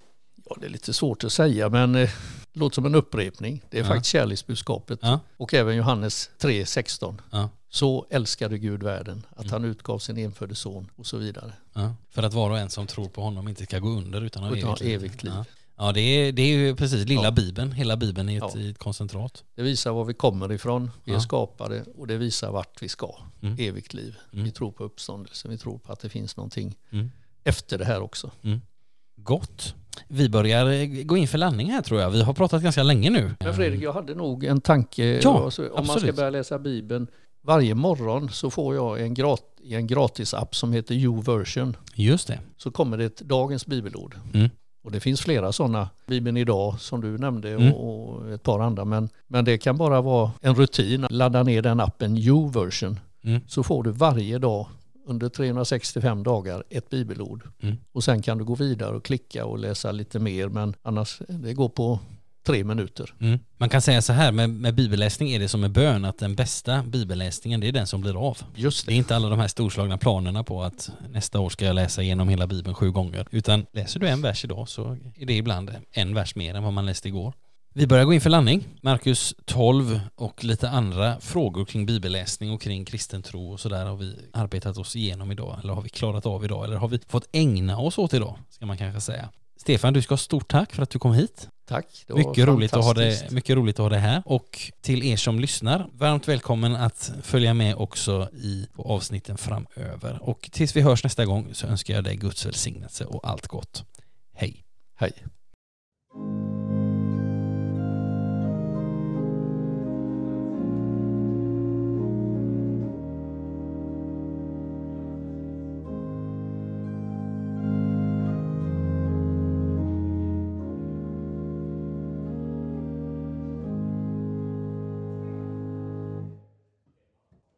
Ja, det är lite svårt att säga, men eh, det låter som en upprepning. Det är Ja. faktiskt kärleksbudskapet. Ja, Och även Johannes 3.16. ja, Så älskade Gud världen, att Mm. han utgav sin enfödde son och så vidare. För att var och en som tror på honom inte ska gå under utan ha Utan evigt evigt liv. Ja. Det är, det är ju precis lilla Ja. bibeln, hela bibeln i ett, Ja. ett koncentrat. Det visar var vi kommer ifrån, vi är Ja. skapade och det visar vart vi ska. Mm. Evigt liv. Mm. Vi tror på uppståndelsen, vi tror på att det finns någonting Mm. efter det här också. Gott. Vi börjar eh, gå in för landning här tror jag. Vi har pratat ganska länge nu. Men Fredrik, jag hade nog en tanke. Ja, alltså, om man ska absolut. börja läsa Bibeln. Varje morgon så får jag en, grat en gratisapp som heter YouVersion. Just det. Så kommer det ett dagens bibelord. Mm. Och det finns flera sådana. Bibeln idag som du nämnde Mm. och, och ett par andra. Men, men det kan bara vara en rutin. Ladda ner den appen YouVersion. Mm. Så får du varje dag under 365 dagar ett bibelord. Mm. Och sen kan du gå vidare och klicka och läsa lite mer. Men annars, det går på tre minuter. Mm. Man kan säga så här, med, med bibelläsning är det som med bön, att den bästa bibelläsningen det är den som blir av. Just Det är inte alla de här storslagna planerna på att nästa år ska jag läsa igenom hela bibeln sju gånger. Utan läser du en vers idag så är det ibland en vers mer än vad man läste igår. Vi börjar gå in för landning. Markus 12 och lite andra frågor kring bibelläsning och kring kristen tro och sådär har vi arbetat oss igenom idag. Eller har vi klarat av idag? Eller har vi fått ägna oss åt idag? Ska man kanske säga. Stefan, du ska ha stort tack för att du kom hit. Tack. Det var Mycket roligt, att ha det, mycket roligt att ha det här. Och till er som lyssnar, varmt välkommen att följa med också i avsnitten framöver. Och tills vi hörs nästa gång så önskar jag dig Guds välsignelse och allt gott. Hej! Hej.